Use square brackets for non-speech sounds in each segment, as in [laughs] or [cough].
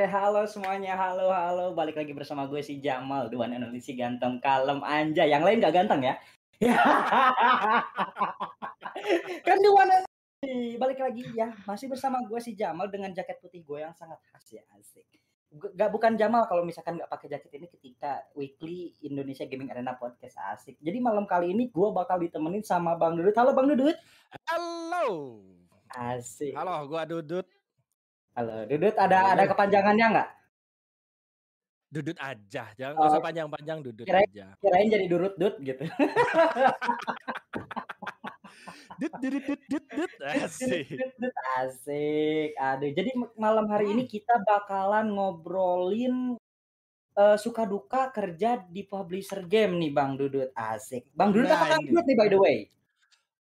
Oke, halo semuanya. Halo, halo. Balik lagi bersama gue si Jamal, Duan Indonesia ganteng, kalem, anja. Yang lain gak ganteng ya? [laughs] kan Duan Indonesia. Balik lagi ya. Masih bersama gue si Jamal dengan jaket putih gue yang sangat khas ya, asik. Gak bukan Jamal kalau misalkan gak pakai jaket ini ketika weekly Indonesia Gaming Arena Podcast asik. Jadi malam kali ini gue bakal ditemenin sama Bang Dudut. Halo Bang Dudut. Halo. Asik. Halo, gua Dudut. Halo, Dudut ada ada kepanjangannya nggak? Dudut aja, jangan nggak usah Oh. panjang-panjang Dudut Kirain- aja. Kirain jadi Durut Dut gitu. Dut dudut dut dut dut. Asik. Asik. Aduh, jadi malam hari ini kita bakalan ngobrolin eh, suka duka kerja di publisher game nih Bang Dudut. Asik. Bang Dudut Nah, apa ini. Dudut nih by the way?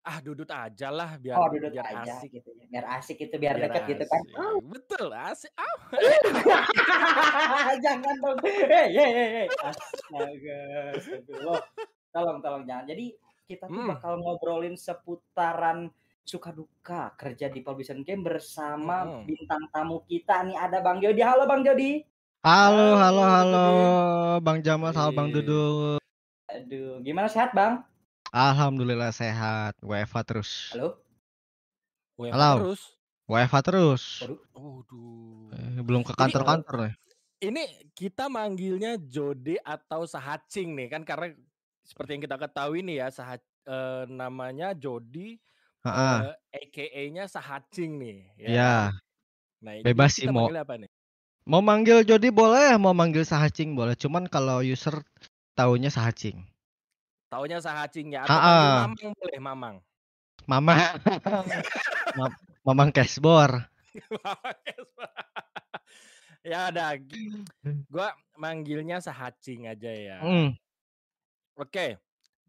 Ah, Dudut aja lah biar Oh, Dudut biar aja asik. gitu ya. Biar asik itu biar, Biar deket gitu kan. asik. Betul, asik. Au. [laughs] jangan dong. Hei, hei, hei. Astaga. Astagfirullah. Tolong, tolong jangan. Jadi kita tuh Hmm. bakal ngobrolin seputaran suka duka kerja di publisher game bersama Hmm. bintang tamu kita nih ada Bang Jody. Halo Bang Jody. Halo, Halo, halo, halo. Bang Jamal, halo Bang Wih. Dudut. Aduh, gimana sehat Bang? Alhamdulillah sehat, WFA terus. Halo. WFH Halo. terus. WFA terus. Waduh. Eh, belum ke kantor-kantor nih. Ini kita manggilnya Jode atau Sahacing nih kan karena seperti yang kita ketahui nih ya, Saha, eh, namanya Jody, Heeh. eh, AKA-nya Sahacing nih. Ya, Nah, ini Bebas sih, mau- apa nih? mau manggil Jody boleh, mau manggil Sahacing boleh. Cuman kalau user taunya Sahacing. Taunya Sahacing ya atau Ha-ha. Mamang boleh Mamang. Mama, Ma- Mamang [laughs] Cashbor. [laughs] ya ada. Gua manggilnya Sahacing aja ya. Hmm, Oke.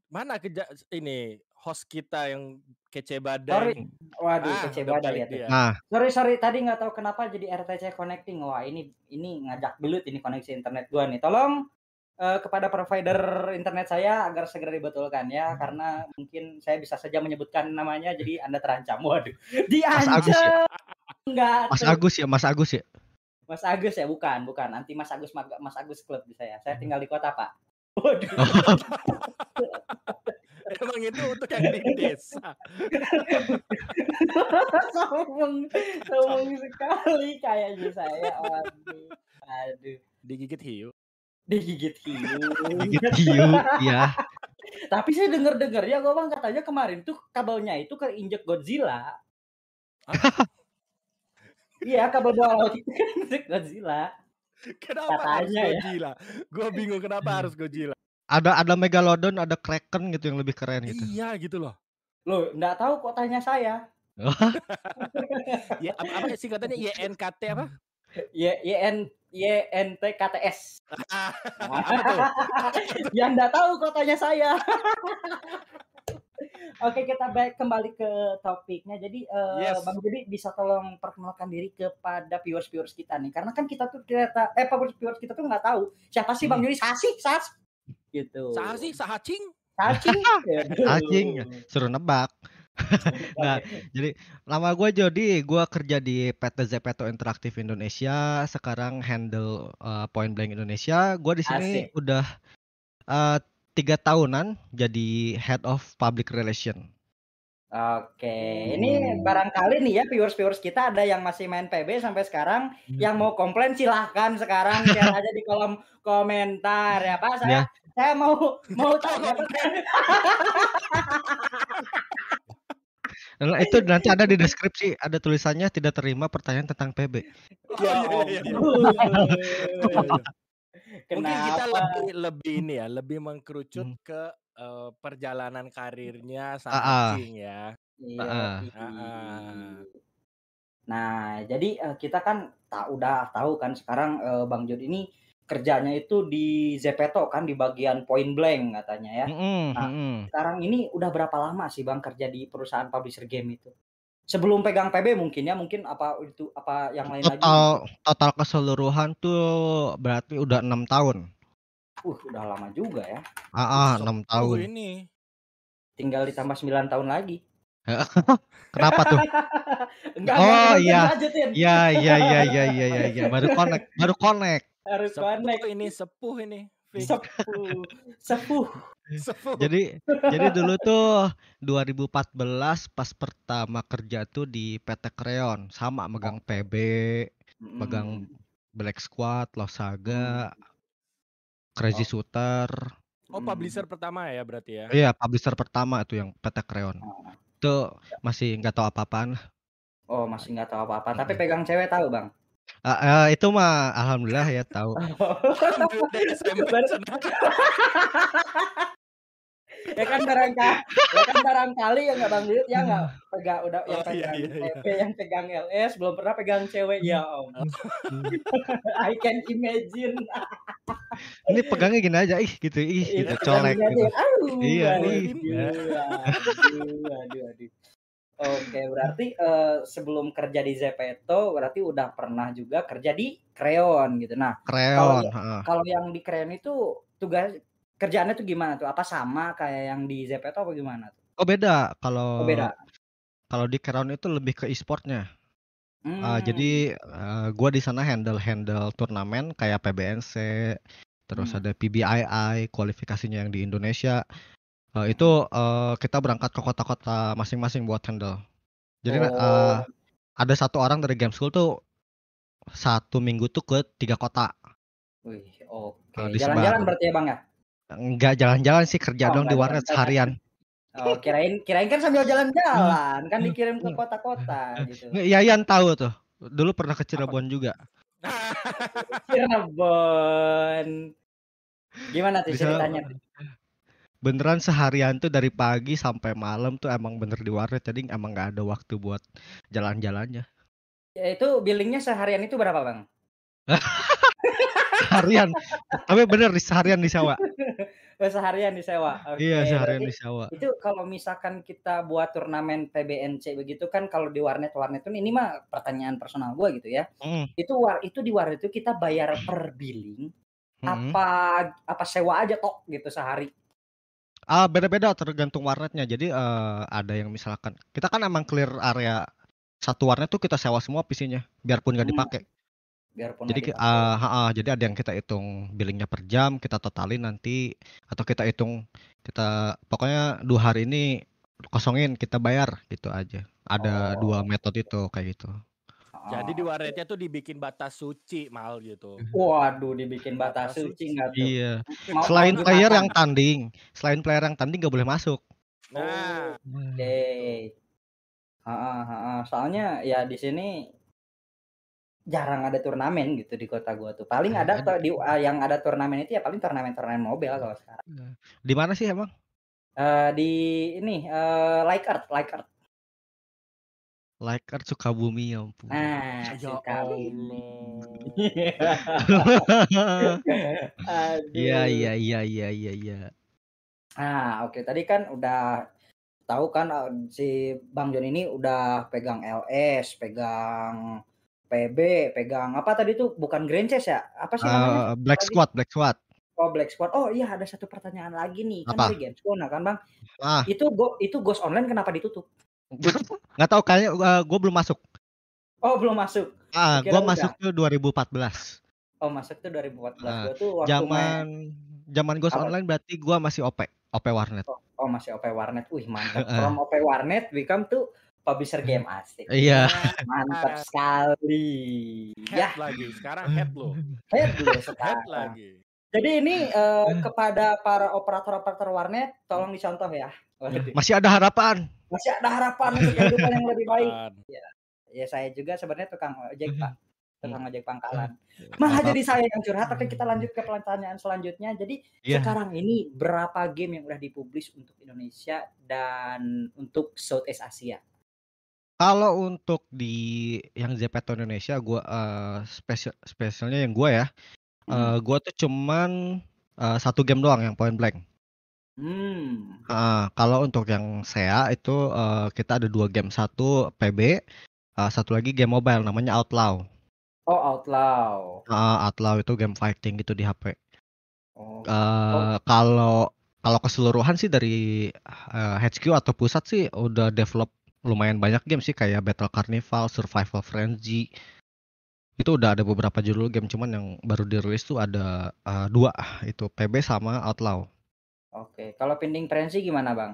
Mana kerja ini host kita yang kece Sorry. badai? Waduh, Ah, kece badai balik ya. dia. Nah, Sorry, sorry tadi nggak tahu kenapa jadi RTC connecting. Wah, ini ini ngajak belut ini koneksi internet gua nih. Tolong eh, kepada provider internet saya agar segera dibetulkan ya karena mungkin saya bisa saja menyebutkan namanya jadi Anda terancam. Waduh. Mas Agus ya? Diancam. Enggak. Mas tuh. Agus ya, Mas Agus ya. Mas Agus ya, bukan, bukan. Anti Mas Agus Mas Agus klub di saya. Saya tinggal di kota, Pak. [laughs] Waduh. Emang itu untuk yang di desa. sombong, sombong sekali kayaknya saya. Waduh. Aduh. Digigit hiu. Digigit hiu. Gigit hiu, ya. Tapi saya denger-dengar ya, Gobang katanya kemarin tuh kabelnya itu keinjek Godzilla. Iya, kabel bawah laut itu keinjek Godzilla. Kenapa harus Katanya ya. Godzilla? Gue bingung kenapa harus Godzilla. Ada ada Megalodon, ada Kraken gitu yang lebih keren gitu. Iya gitu loh. Loh, enggak tahu kok tanya saya. [laughs] Ya, apa, apa sih katanya YNKT apa? Y YN YNTKTS. Ah, apa tuh? [laughs] ya enggak tahu kok tanya saya. [laughs] Oke, kita baik kembali ke topiknya. Jadi eh, Yes. Bang Jadi bisa tolong perkenalkan diri kepada viewers-viewers kita nih. Karena kan kita tuh ternyata eh viewers kita tuh nggak tahu siapa sih Bang Jadi Sasi, Sas. Gitu. Sahasi, Sahacing. Sacing. [laughs] Sacing. Suruh nebak. [laughs] Nah, jadi nama gue Jody, gue kerja di PT Zepeto Interaktif Indonesia. Sekarang handle uh, Point Blank Indonesia. Gue di sini Asik. udah uh, tiga tahunan jadi head of public relation. Oke, ini barangkali nih ya viewers-viewers kita ada yang masih main PB sampai sekarang, yang mau komplain silahkan sekarang [laughs] share aja di kolom komentar ya Pak. Saya Ya. saya mau mau tanya [laughs] Nah, itu nanti ada di deskripsi ada tulisannya tidak terima pertanyaan tentang PB. Oh, iya, iya, iya, [laughs] iya. Mungkin kita lebih lebih ini ya, lebih mengkerucut Hmm. ke eh, perjalanan karirnya Ah, ah. Sahacing ya. Iya, Ah. iya. Ah. Nah, jadi eh, kita kan tak udah tahu kan sekarang eh, Bang Jod ini kerjanya itu di Zepeto kan di bagian point blank katanya ya. Mm-mm, Nah, mm-mm. Sekarang ini udah berapa lama sih Bang kerja di perusahaan publisher game itu? Sebelum pegang PB mungkin ya, mungkin apa itu apa yang lain lagi? Total total keseluruhan tuh berarti udah enam tahun. Uh, udah lama juga ya. Ah, ah, Sok enam tuh tahun. ini. Tinggal ditambah 9 tahun lagi. [laughs] Kenapa tuh? [laughs] Enggak, Oh, iya. Iya iya iya iya iya iya [laughs] iya baru connect baru connect. Harus Sepuh connect. ini sepuh ini. Sepuh. Sepuh. [laughs] Sepuh. Jadi [laughs] jadi dulu tuh 2014 pas pertama kerja tuh di PT Kreon sama megang PB, megang Mm. Black Squad, Lost Saga, Hmm. Crazy Oh. Shooter. Oh, publisher pertama ya berarti ya. Iya, publisher pertama itu yang PT Kreon. Oh. Itu masih nggak tahu apa-apaan. Oh, masih nggak tahu apa-apa. Tapi pegang cewek tahu, Bang. Ah, eh, itu mah alhamdulillah ya tahu. [laughs] Ya kan barangkali ya kan barangkali ya nggak bang Didit ya nggak pegang udah yang Oh, iya, pegang iya, iya. TP yang pegang LS belum pernah pegang cewek ya om [laughs] I can imagine [laughs] Ini pegangnya gini aja, ih gitu, ih gitu Iya, colek pegang gitu. Aduh, Iya, aduh, ih. aduh, aduh, aduh. Oke, berarti eh, sebelum kerja di Zepeto, berarti udah pernah juga kerja di Kreon gitu. Nah, Kreon, Kalau- kalau yang di Kreon itu tugas kerjaannya tuh gimana tuh? Apa sama kayak yang di Zepeto apa gimana tuh? Oh beda kalau Oh, beda. kalau di Kreon itu lebih ke e-sportnya. Hmm. Uh, jadi uh, gua di sana handle handle turnamen kayak PBNC, terus Hmm. ada PBII kualifikasinya yang di Indonesia. Uh, itu uh, kita berangkat ke kota-kota masing-masing buat handle. Jadi Oh. uh, ada satu orang dari game school tuh satu minggu tuh ke tiga kota. Wih, oke. Kalau disebar. Jalan-jalan berarti ya, Bang ya? Enggak jalan-jalan sih kerja Oh, dong di warnet seharian. Oh, kirain kirain kan sambil jalan-jalan, kan dikirim ke kota-kota gitu. Yayan tahu tuh. Dulu pernah ke Cirebon juga. Cirebon. Gimana tuh Bisa- ceritanya? Tuh? Beneran seharian tuh dari pagi sampai malam tuh emang bener di warnet jadi emang nggak ada waktu buat jalan-jalannya. Ya, itu billingnya seharian itu berapa, Bang? [laughs] Seharian. Tapi bener di seharian di sawah. [laughs] Oh, seharian disewa. Oke, Iya, seharian berarti di sawah. Itu kalau misalkan kita buat turnamen PBNC begitu kan kalau di warnet warnet itu ini mah pertanyaan personal gua gitu ya. Mm, Itu war itu di warnet itu kita bayar per billing mm. apa apa sewa aja tok gitu sehari. Ah, beda-beda tergantung warnetnya. Jadi eh, ada yang misalkan kita kan emang clear area satu warnet tuh kita sewa semua PC-nya biarpun nggak Hmm, dipakai. Biarpun Jadi ah, ha, ha, jadi ada yang kita hitung billingnya per jam, kita totalin nanti atau kita hitung kita pokoknya dua hari ini kosongin kita bayar gitu aja. Ada dua Oh. metode itu kayak gitu. Jadi di Oh, warnetnya tuh dibikin batas suci mal gitu. Waduh, dibikin batas Batas suci nggak tuh? Iya. Mau Selain mau player yang tanding, selain player yang tanding nggak boleh masuk. Nah, Oke. Heeh, heeh. Soalnya ya di sini jarang ada turnamen gitu di kota gua tuh. Paling ada Ada. tuh di ah, yang ada turnamen itu ya paling turnamen-turnamen mobile kalau sekarang. Di mana sih emang? Eh di ini eh Like Earth, Like Earth Sukabumi ya ampun. Nah, ya Sukabumi. [laughs] Iya iya iya iya iya iya. Nah, oke tadi kan udah tahu kan eh, si Bang Jon ini udah pegang LS, pegang PB, pegang apa tadi tuh bukan Grand Chess ya? Apa sih namanya? Eh, Black Tadi? Squad, Black Squad. Oh Black Squad. Oh iya ada satu pertanyaan lagi nih kan Apa? dari Gamescom kan Bang. Ah, Itu go itu Ghost Online kenapa ditutup? Nggak tahu kayaknya uh, gue belum masuk. Oh belum masuk. Ah, gue masuk tuh 2014. Oh masuk tuh 2014. Ah, Gua tuh waktu main Zaman zaman Apa? Online berarti gue masih OP, OP warnet. Oh masih OP Warnet. Wih mantap. [laughs] From OP Warnet become tuh publisher game [laughs] asik. Iya. Mantap sekali. Ya, Head lagi. Sekarang head lo. [laughs] head Head sekarang. lagi. Jadi ini eh, kepada para operator-operator warnet tolong dicontoh ya. Masih ada harapan. Masih ada harapan untuk kehidupan yang lebih baik. Kan. Ya saya juga sebenarnya tukang ojek Pak. Tukang ojek pangkalan. Malah jadi saya yang curhat, tapi kita lanjut ke pertanyaan selanjutnya. Jadi Iya. sekarang ini berapa game yang udah dipublish untuk Indonesia dan untuk Southeast Asia? Kalau untuk di yang Zepeto Indonesia, gua eh, spesial spesialnya yang gua ya, Hmm. eh, gua tuh cuman eh, satu game doang yang point blank. Hmm. Ah, kalau untuk yang SEA itu eh, kita ada dua game, satu PB, eh, satu lagi game mobile namanya Outlaw. Oh, Outlaw. Ah, Outlaw itu game fighting gitu di HP. Oh. Eh, Kalau kalau keseluruhan sih dari eh, HQ atau pusat sih udah develop lumayan banyak game sih kayak Battle Carnival, Survival Frenzy. Itu udah ada beberapa judul game cuman yang baru dirilis tuh ada uh, dua itu PB sama Outlaw. Oke, kalau Pending Frenzy gimana, Bang?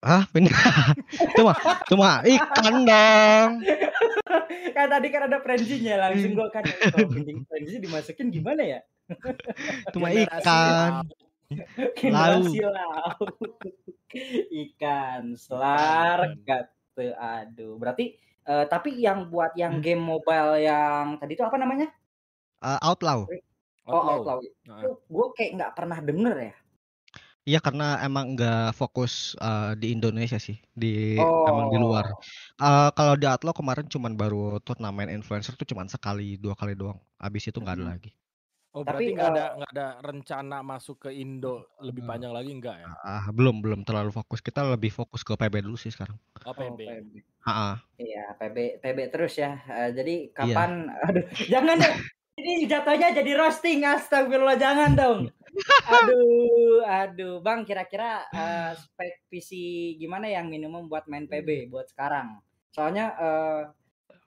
Ah, pindah. [laughs] itu mah ikan dong. [laughs] kan tadi kan ada frenzy-nya langsung gua kan [laughs] Pending Frenzy dimasukin gimana ya? itu mah ikan. Laut. Ikan, selar, kata aduh. Berarti uh, tapi yang buat yang Hmm. game mobile yang tadi itu apa namanya? Uh, Outlaw. Oh, Outlaw. Outlaw. Nah. Itu gue kayak nggak pernah denger ya. Iya karena emang nggak fokus uh, di Indonesia sih, di emang di luar. Oh. Uh, kalau di Outlaw kemarin cuman baru turnamen influencer tuh cuman sekali dua kali doang. Abis itu nggak ada Mhm. lagi. Oh Tapi, berarti nggak ada eh, nggak ada rencana masuk ke Indo lebih Eh. panjang lagi enggak ya? Ah, belum belum terlalu fokus. Kita lebih fokus ke PB dulu sih sekarang. Oh, Oh, PB. PB. Ah, ah. Iya, PB PB terus ya. Eh, jadi Iya. kapan [laughs] aduh, jangan dong. Ini jatuhnya jadi roasting astagfirullah jangan dong. [laughs] Aduh, aduh, Bang kira-kira eh, spek PC gimana yang minimum buat main PB buat sekarang? Soalnya eh,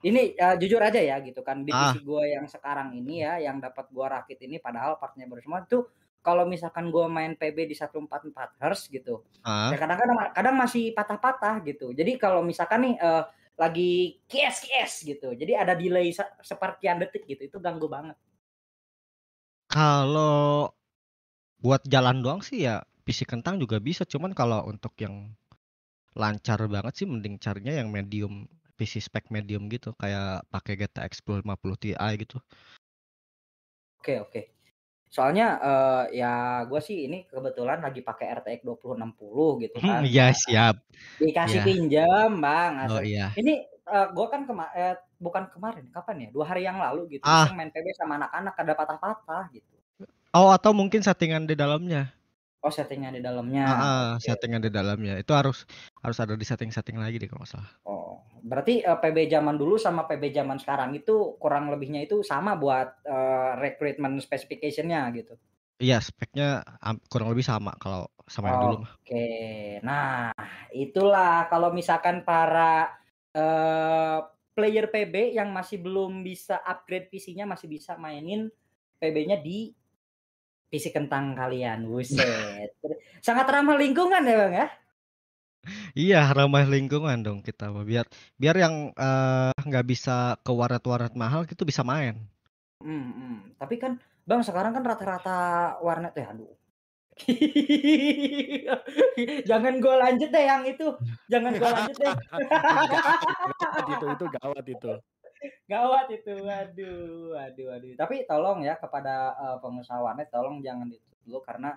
ini eh, jujur aja ya gitu kan di Ah. PC gue yang sekarang ini ya yang dapat gua rakit ini padahal partnya baru semua tuh kalau misalkan gua main PB di 144 Hz gitu Ah, ya kadang-kadang kadang masih patah-patah gitu. Jadi kalau misalkan nih eh, lagi kies kies gitu, jadi ada delay se- sepertian detik gitu, itu ganggu banget. kalau buat jalan doang sih ya PC kentang juga bisa. Cuman kalau untuk yang lancar banget sih mending carinya yang medium PC spek medium gitu kayak pakai GTX 1050 Ti gitu. Oke oke. Soalnya eh, ya gue sih ini kebetulan lagi pakai RTX 2060 gitu kan. Hmm, Iya siap. Dikasih Iya. pinjam bang. Oh iya. Ini gue kan kema eh, bukan kemarin, kapan ya? Dua hari yang lalu gitu. Ah. main PB sama anak-anak ada patah-patah gitu. Oh atau mungkin settingan di dalamnya. Oh settingnya di dalamnya. Ah, ah, Oke. settingan di dalamnya. Itu harus harus ada di setting-setting lagi deh kalau nggak salah. Oh, berarti eh, PB zaman dulu sama PB zaman sekarang itu kurang lebihnya itu sama buat eh, recruitment specification-nya gitu. Iya, speknya kurang lebih sama kalau sama yang dulu mah. Oke, nah itulah kalau misalkan para eh, player PB yang masih belum bisa upgrade PC-nya masih bisa mainin PB-nya di PC kentang kalian. Buset. Sangat ramah lingkungan ya, Bang ya? Iya, ramah lingkungan dong kita. Biar biar yang eh, nggak bisa ke warnet-warnet mahal gitu bisa main. Hmm, hmm. Tapi kan Bang sekarang kan rata-rata warnet ya aduh. [laughs] Jangan gue lanjut deh yang itu. Jangan gue lanjut deh. [laughs] gawat itu itu gawat itu. Gawat itu. Aduh, aduh, aduh. Tapi tolong ya kepada eh, pengusaha warnet tolong jangan ditutup dulu karena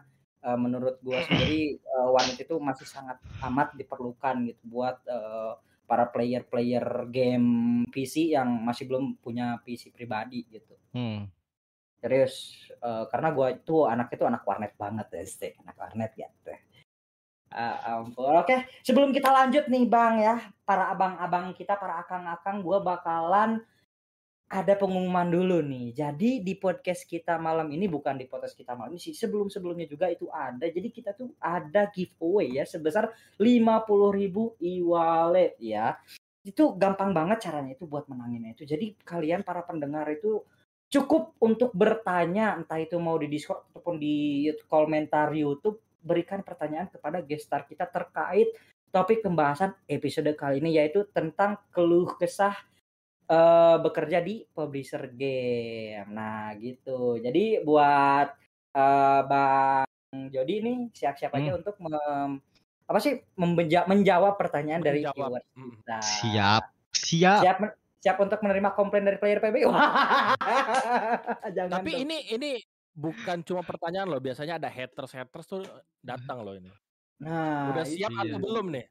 eh, menurut gue sendiri eh, warnet itu masih sangat amat diperlukan gitu buat eh, para player-player game PC yang masih belum punya PC pribadi gitu. Hmm. Serius, eh, karena gua itu anaknya itu anak warnet banget ya, anak warnet gitu. Ampun. Oke, sebelum kita lanjut nih Bang ya, para abang-abang kita, para akang-akang, gua bakalan ada pengumuman dulu nih. Jadi di podcast kita malam ini bukan di podcast kita malam ini sih, sebelum-sebelumnya juga itu ada. Jadi kita tuh ada giveaway ya sebesar 50.000 e-wallet ya. Itu gampang banget caranya itu buat menanginnya itu. Jadi kalian para pendengar itu cukup untuk bertanya entah itu mau di Discord ataupun di komentar YouTube berikan pertanyaan kepada gestar kita terkait topik pembahasan episode kali ini yaitu tentang keluh kesah eh, bekerja di publisher game. Nah, gitu. Jadi buat eh, Bang Jody nih siap-siap aja untuk mem- apa sih membenja- menjawab pertanyaan dari Menjawab. viewers Mm. kita. Siap. Siap. Siap siap untuk menerima komplain dari player PB. [laughs] Jangan Tapi dong. ini ini bukan cuma pertanyaan loh, biasanya ada haters haters tuh datang loh ini. Nah, Udah siap atau iya. belum nih?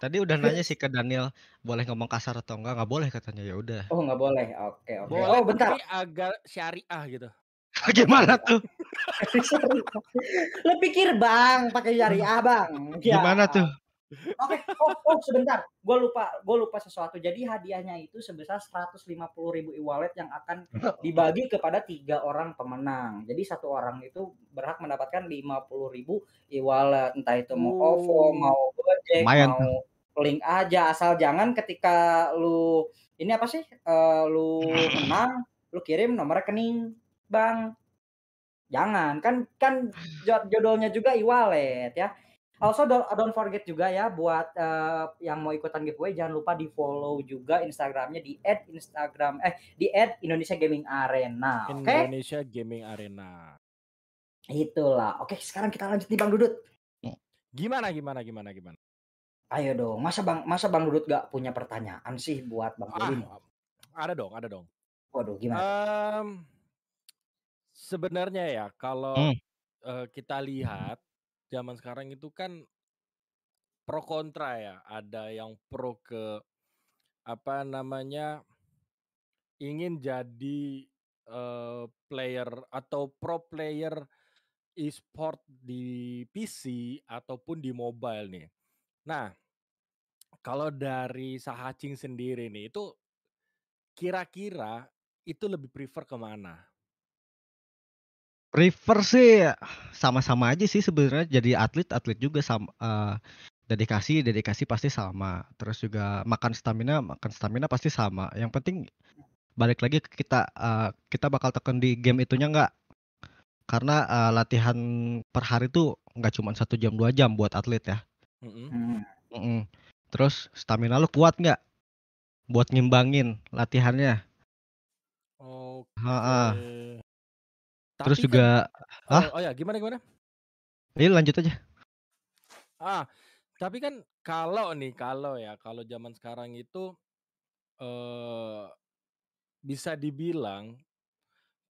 Tadi udah nanya sih ke Daniel, boleh ngomong kasar atau enggak? Nggak boleh katanya. Ya udah. Oh, nggak boleh. Oke, oke. Boleh Oh, bentar. tapi agak syariah gitu. [laughs] Gimana tuh? [laughs] Lo pikir, Bang, pakai syariah, Bang? Ya. Gimana tuh? Oke, oh, oh sebentar, gue lupa, gue lupa sesuatu. Jadi hadiahnya itu sebesar 150.000 e-wallet yang akan [laughs] dibagi kepada tiga orang pemenang. Jadi satu orang itu berhak mendapatkan 50.000 e-wallet, entah itu mau OVO, Oh. mau Gojek, Lumayan mau link aja. Asal jangan ketika lu ini apa sih? Uh, lu menang lu kirim nomor rekening bang jangan. Kan kan jodohnya juga e-wallet ya Also don't, don't forget juga ya buat uh, yang mau ikutan giveaway jangan lupa di follow juga Instagramnya di @instagram eh di @Indonesia Gaming Arena. Oke. Okay? Indonesia Gaming Arena. Itulah. Oke, sekarang kita lanjut nih Bang Dudut. Gimana gimana gimana gimana? Ayo dong, masa Bang masa Bang Dudut gak punya pertanyaan sih buat Bang ah, Ada dong, ada dong. Waduh, gimana? Um, sebenarnya ya kalau hmm. uh, kita lihat zaman sekarang itu kan pro kontra ya. Ada yang pro ke apa namanya ingin jadi uh, player atau pro player e-sport di PC ataupun di mobile nih. Nah, kalau dari Sahacing sendiri nih itu kira-kira itu lebih prefer ke mana? Prefer sih sama-sama aja sih sebenarnya jadi atlet atlet juga sama uh, dedikasi dedikasi pasti sama terus juga makan stamina makan stamina pasti sama yang penting balik lagi ke kita uh, kita bakal tekan di game itunya nggak karena uh, latihan per hari tuh nggak cuma satu jam dua jam buat atlet ya mm -hmm. Mm -hmm. terus stamina lu kuat nggak buat ngimbangin latihannya Oke. Okay. Tapi juga kan, ah? Oh, oh ya, gimana gimana? Ini lanjut aja. Ah, tapi kan kalau nih, kalau ya, kalau zaman sekarang itu eh bisa dibilang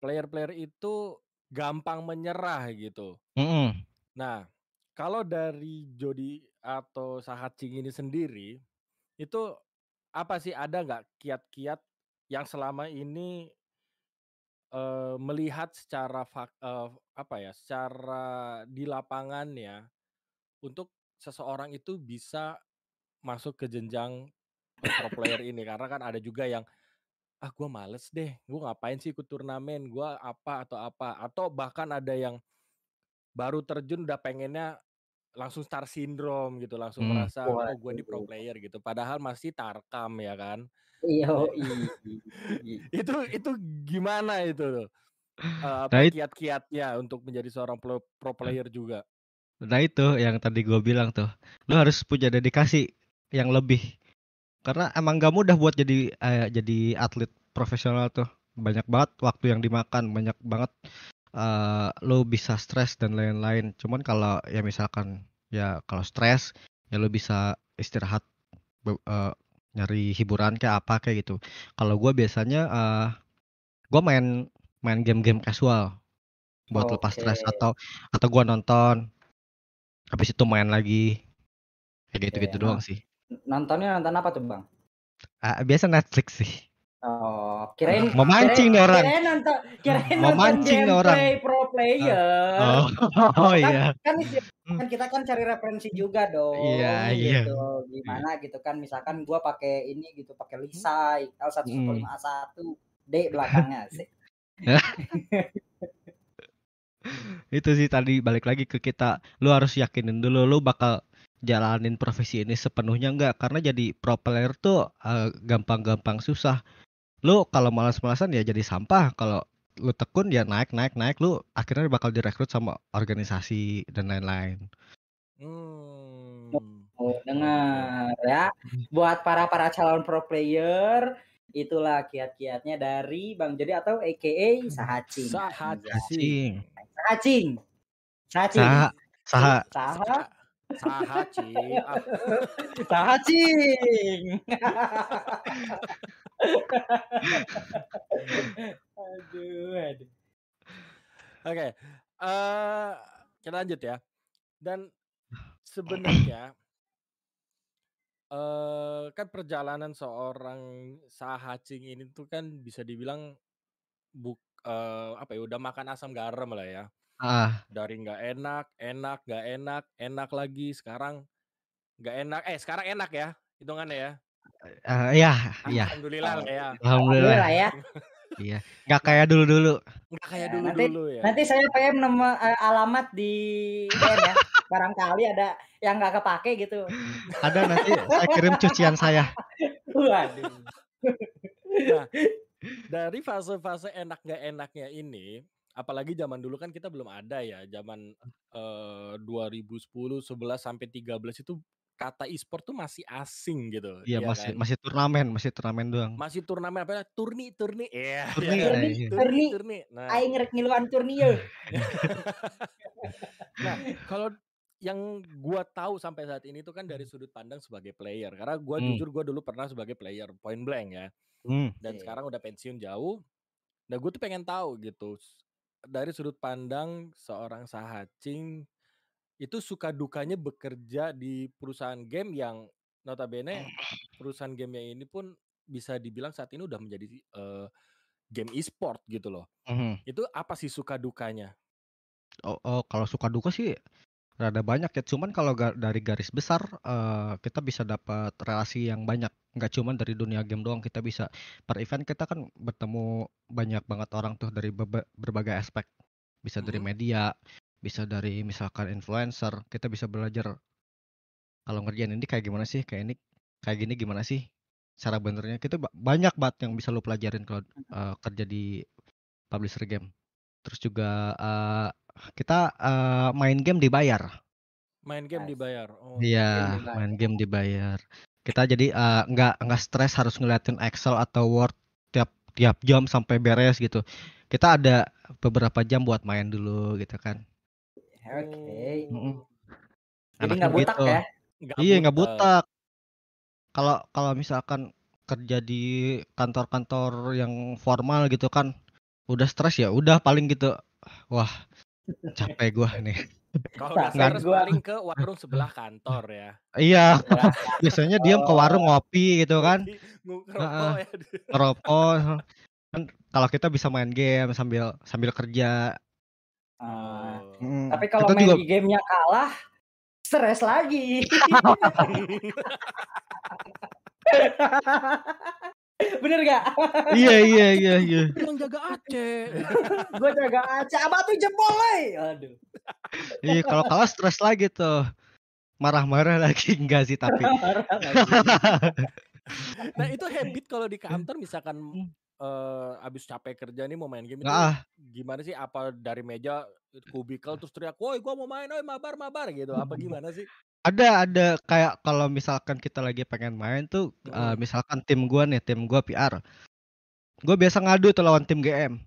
player-player itu gampang menyerah gitu. Mm -hmm. Nah, kalau dari Jody atau Sahatcing ini sendiri, itu apa sih ada nggak kiat-kiat yang selama ini uh, melihat secara uh, apa ya, secara di lapangan ya, untuk seseorang itu bisa masuk ke jenjang pro player ini. Karena kan ada juga yang ah gue males deh gue ngapain sih ikut turnamen? Gue apa atau apa? Atau bahkan ada yang baru terjun udah pengennya langsung star syndrome gitu langsung hmm. merasa oh gue di pro player gitu. Padahal masih tarkam ya kan Iya, [laughs] itu itu gimana itu tuh? Uh, apa nah, kiat-kiatnya untuk menjadi seorang pro, pro player juga? Nah itu yang tadi gue bilang tuh, lu harus punya dedikasi yang lebih. Karena emang gak mudah buat jadi uh, jadi atlet profesional tuh. Banyak banget waktu yang dimakan banyak banget uh, lo bisa stres dan lain-lain. Cuman kalau ya misalkan ya kalau stres ya lo bisa istirahat uh, nyari hiburan kayak apa kayak gitu. Kalau gue biasanya uh, gue main main game-game casual buat okay. lepas stres atau atau gue nonton habis itu main lagi kayak gitu-gitu okay. doang sih. Nontonnya nonton apa tuh bang? Uh, biasa Netflix sih. Oh, kirain mau mancing nih orang. Kirain nonton, kirain mau mancing nih orang. pro player. Oh, [laughs] oh kan, iya. Kan, kan kita kan cari referensi juga dong. Iya, iya. gitu. iya. Gimana gitu kan misalkan gua pakai ini gitu, pakai Lisa L115A1 D belakangnya sih. [laughs] itu sih tadi balik lagi ke kita lu harus yakinin dulu lu bakal jalanin profesi ini sepenuhnya enggak karena jadi pro player tuh uh, gampang-gampang susah lu kalau malas-malasan ya jadi sampah kalau lu tekun ya naik naik naik lu akhirnya bakal direkrut sama organisasi dan lain-lain. Hmm. oh, dengar ya. Buat para para calon pro player itulah kiat-kiatnya dari Bang Jadi atau AKA Sahacing. Sahacing. Sahacing. Sahacing. Sah Sah Sahacing. Sahacing [laughs] aduh, aduh. Oke, okay. uh, kita lanjut ya. Dan sebenarnya uh, kan perjalanan seorang sahacing ini tuh kan bisa dibilang buk uh, apa ya udah makan asam garam lah ya. Ah. Dari nggak enak, enak, nggak enak, enak lagi. Sekarang nggak enak. Eh sekarang enak ya hitungannya ya. Uh, iya, iya. Alhamdulillah lah ya. Alhamdulillah. ya. Iya, nggak kayak dulu-dulu. Nggak kayak Ya, nanti dulu-dulu ya. nanti saya PM nama eh, alamat di DM ya. Barangkali ada yang nggak kepake gitu. Ada nanti saya kirim cucian saya. Waduh. Nah, dari fase-fase enak nggak enaknya ini, apalagi zaman dulu kan kita belum ada ya, zaman eh, 2010, 11 sampai 13 itu kata e-sport tuh masih asing gitu, Iya iya masih kan? masih turnamen, masih turnamen doang. Masih turnamen apa? Turni, turni, iya, Turni, eh, Turni, iya. Turni, turni. turni. Nah, Aing ngerek ngiluan turni ye. [laughs] nah kalau yang gua tahu sampai saat ini tuh kan dari sudut pandang sebagai player, karena gua Hmm. jujur gua dulu pernah sebagai player point blank ya. Hmm. dan Oke. sekarang udah pensiun jauh. Nah, gue tuh pengen tahu gitu dari sudut pandang seorang Sahacing itu suka dukanya bekerja di perusahaan game yang notabene perusahaan gamenya ini pun bisa dibilang saat ini udah menjadi eh, game e-sport gitu loh. Mhm. Itu apa sih suka dukanya? Oh, oh, kalau suka duka sih rada banyak ya. Cuman kalau ga- dari garis besar eh, kita bisa dapat relasi yang banyak. Nggak cuman dari dunia game doang. Kita bisa per event kita kan bertemu banyak banget orang tuh dari berbagai aspek. Bisa dari Mhm. media, bisa dari misalkan influencer. Kita bisa belajar kalau ngerjain ini kayak gimana sih, kayak ini kayak gini gimana sih cara benernya. Kita ba- banyak banget yang bisa lu pelajarin kalau eh, kerja di publisher game. Terus juga eh, kita eh, main game dibayar. Main game dibayar. Oh, Iya, main game dibayar. Kita jadi eh, nggak nggak stres harus ngeliatin Excel atau Word tiap tiap jam sampai beres gitu. Kita ada beberapa jam buat main dulu gitu kan. Oke. Mm-mm. Jadi Enaknya nggak butak gitu. ya? nggak Iya nggak butak. Kalau kalau misalkan kerja di kantor-kantor yang formal gitu kan, udah stres ya udah paling gitu. Wah capek gua nih. Kalau nggak stres gua- paling ke warung sebelah kantor ya. Iya [laughs] biasanya diem ke warung ngopi gitu kan. Ngerokok ya. ngerokok kan kalau kita bisa main game sambil sambil kerja Ah, Oh. Mm, tapi kalau main juga di gamenya kalah, stres lagi. [laughs] Bener gak? iya iya iya iya Yang jaga Aceh. [laughs] Gue jaga aja, abah tuh jebol, woy. Aduh. iya kalau kalah stres lagi tuh marah-marah lagi [laughs] enggak sih tapi Marah lagi. Nah itu habit kalau di kantor misalkan eh abis capek kerja nih mau main game itu ah gimana sih? Apa dari meja kubikel terus teriak, woi gua mau main, woi mabar mabar gitu. Apa [laughs] gimana sih? ada ada kayak kalau misalkan kita lagi pengen main tuh eh, Mm. misalkan tim gua nih tim gua PR gue biasa ngadu tuh lawan tim GM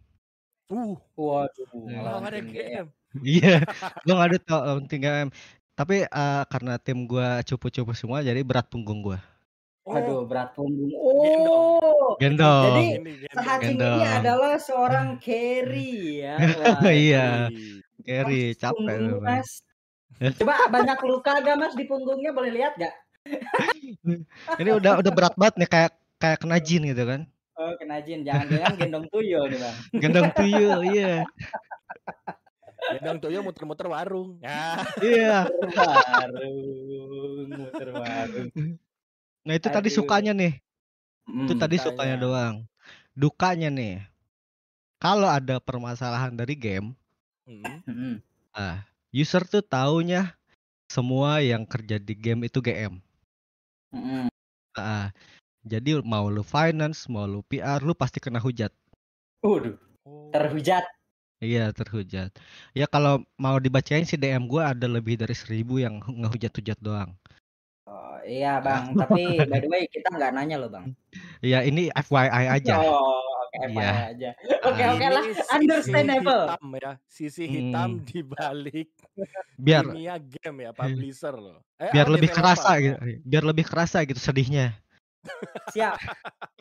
Uh, Waduh, Iya. kalau ngelawan ada tim game. iya gue ngadu tuh lawan tim GM tapi eh, karena tim gua cupu-cupu semua jadi berat punggung gua Waduh, Oh, berat punggung. Gendong. Oh, gendong Jadi, gendong. Sahacing ini adalah seorang carry ya. [laughs] Iya Mas, capek Bang. Mas. [laughs] Coba banyak luka gak mas di punggungnya boleh lihat gak? [laughs] ini udah udah berat banget nih kayak kayak kena jin gitu kan Oh kena jin, jangan-jangan gendong tuyul nih bang. gendong tuyul iya gendong tuyul muter-muter warung. Ya. iya Warung, muter warung. nah itu tadi Aduh. sukanya nih itu Hmm, tadi Dukanya. sukanya doang dukanya nih kalau ada permasalahan dari game Mm. hmm. ah user tuh taunya semua yang kerja di game itu GM Hmm. ah jadi mau lu finance mau lu PR lu pasti kena hujat Waduh, Oh. terhujat. iya terhujat ya kalau mau dibacain sih DM gua ada lebih dari seribu yang ngehujat-hujat doang iya [laughs] bang, tapi by the way kita nggak nanya loh bang. ya ini FYI aja Oh, oke Iya. FYI aja. Oke [laughs] Ah, oke Ini lah, sisi understandable. hitam ya, sisi hitam Hmm. di balik biar dunia game ya, publisher loh. Eh, biar apa, lebih kerasa gitu biar lebih kerasa gitu sedihnya Siap,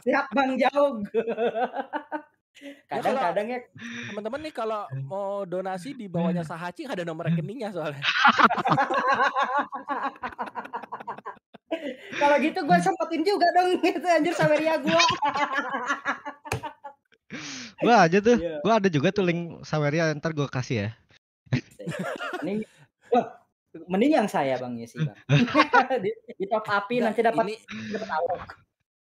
siap bang Jaug. [laughs] Kadang-kadang ya Teman-teman nih kalau mau donasi di bawahnya Sahacing ada nomor rekeningnya soalnya. Kalau gitu gue sempetin juga dong [laughs] itu anjir Saweria gue. gua aja tuh Iya. gua ada juga tuh link Saweria ntar gua kasih ya Mending, wah, mending yang saya bang Yesi bang. [laughs] di, di top api nanti dapat ini dapat awok.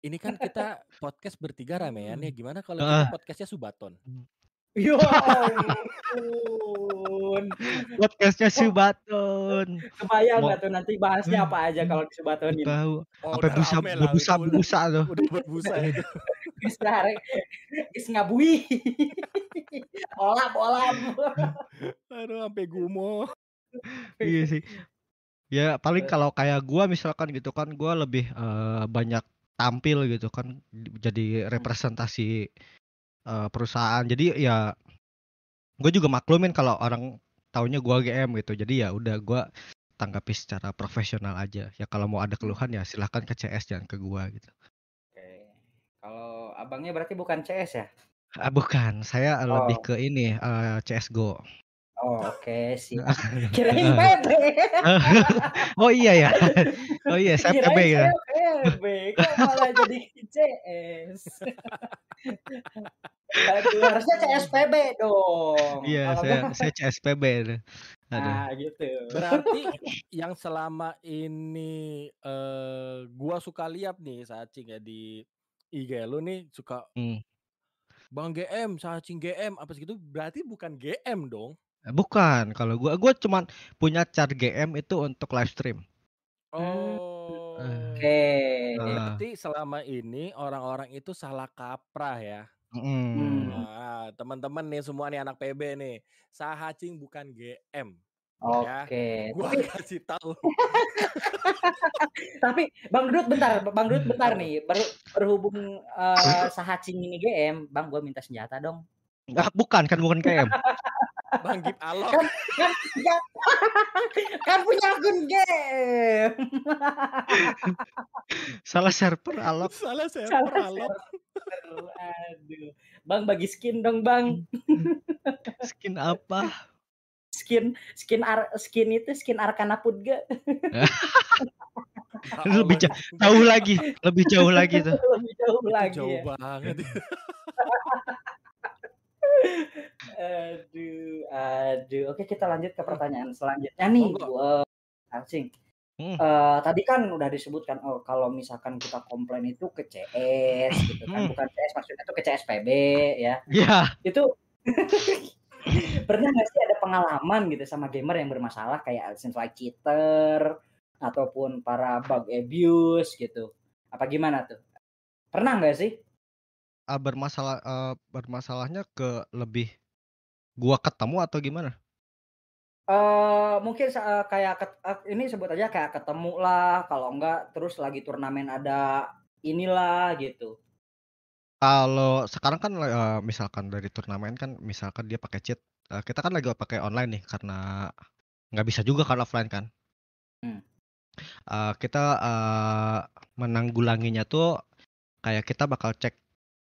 ini kan kita podcast bertiga ramean ya. Gimana kalau kita podcastnya Subaton? Ya [laughs] ampun. Podcastnya. Subaton. Kebayang nggak tuh nanti bahasnya apa aja kalau nggak disebatonin? tahu. Oh, udah busa rame lah. berbusa Itu udah, berbusa tuh. udah berbusa itu. Geus ngabui. [laughs] Olap-olap. [laughs] Aduh, sampai gumoh. Iya sih. Ya paling kalau kayak gua misalkan gitu kan gua lebih eh, banyak tampil gitu kan jadi representasi eh, perusahaan. Jadi ya gue juga maklumin kalau orang taunya gua GM gitu. Jadi ya udah gua tanggapi secara profesional aja. Ya kalau mau ada keluhan ya silahkan ke CS jangan ke gua gitu. Oke. Kalau abangnya berarti bukan CS ya? Ah, bukan, saya lebih Oh. ke ini eh, CS:GO. Oh, oke siap. [laughs] Kirain PB. [laughs] oh iya ya. Oh iya, saya PB ya. PB. Kok malah jadi CS? Aduh, [laughs] harusnya CSPB dong. Iya, Kalau saya saya CSPB. tuh. Aduh. nah gitu. Berarti yang selama ini eh gua suka lihat nih Sacing ya di IG lu nih suka Hmm. Bang GM, Sacing GM apa segitu berarti bukan GM dong. Bukan, kalau gua gua cuman punya chart GM itu untuk live stream. Oh. Oke. Ah. Berarti selama ini orang-orang itu salah kaprah ya. Mm. Nah, teman-teman nih semua nih anak PB nih, Sahacing bukan GM. Oke. Gua Tapi kasih tahu. [laughs] tapi Bang Dut bentar, Bang Dut bentar nih. Ber, berhubung eh, Sahacing ini GM, Bang gua minta senjata dong. Ah, bukan kan bukan GM. [laughs] Bang Gip Alok. Kan kan kan, kan punya akun game. Salah server alok. Salah saya Salah Alok. server. Aduh. Bang bagi skin dong, Bang. Skin apa? Skin skin ar, skin itu skin Arkana Pudga. [laughs] Lebih ja- jauh lagi, lebih jauh lagi tuh. Lebih jauh lagi jauh ya. banget. [laughs] [laughs] Aduh, aduh. Oke, kita lanjut ke pertanyaan selanjutnya nih. Bu. Hmm. Eh, tadi kan udah disebutkan oh kalau misalkan kita komplain itu ke CS gitu kan, Hmm. bukan CS maksudnya itu ke CSPB ya. Ya, Itu pernah nggak sih ada pengalaman gitu sama gamer yang bermasalah kayak like cheater ataupun para bug abuse gitu? Apa gimana tuh? Pernah nggak sih? ah, bermasalah eh, bermasalahnya ke lebih gua ketemu atau gimana? Eh mungkin eh, kayak eh, ini sebut aja kayak ketemu lah, kalau enggak terus lagi turnamen ada inilah gitu. Kalau sekarang kan eh, misalkan dari turnamen kan misalkan dia pakai cheat, eh, kita kan lagi pakai online nih karena nggak bisa juga kan offline kan. Hmm. Eh, kita eh, menanggulanginya tuh kayak kita bakal cek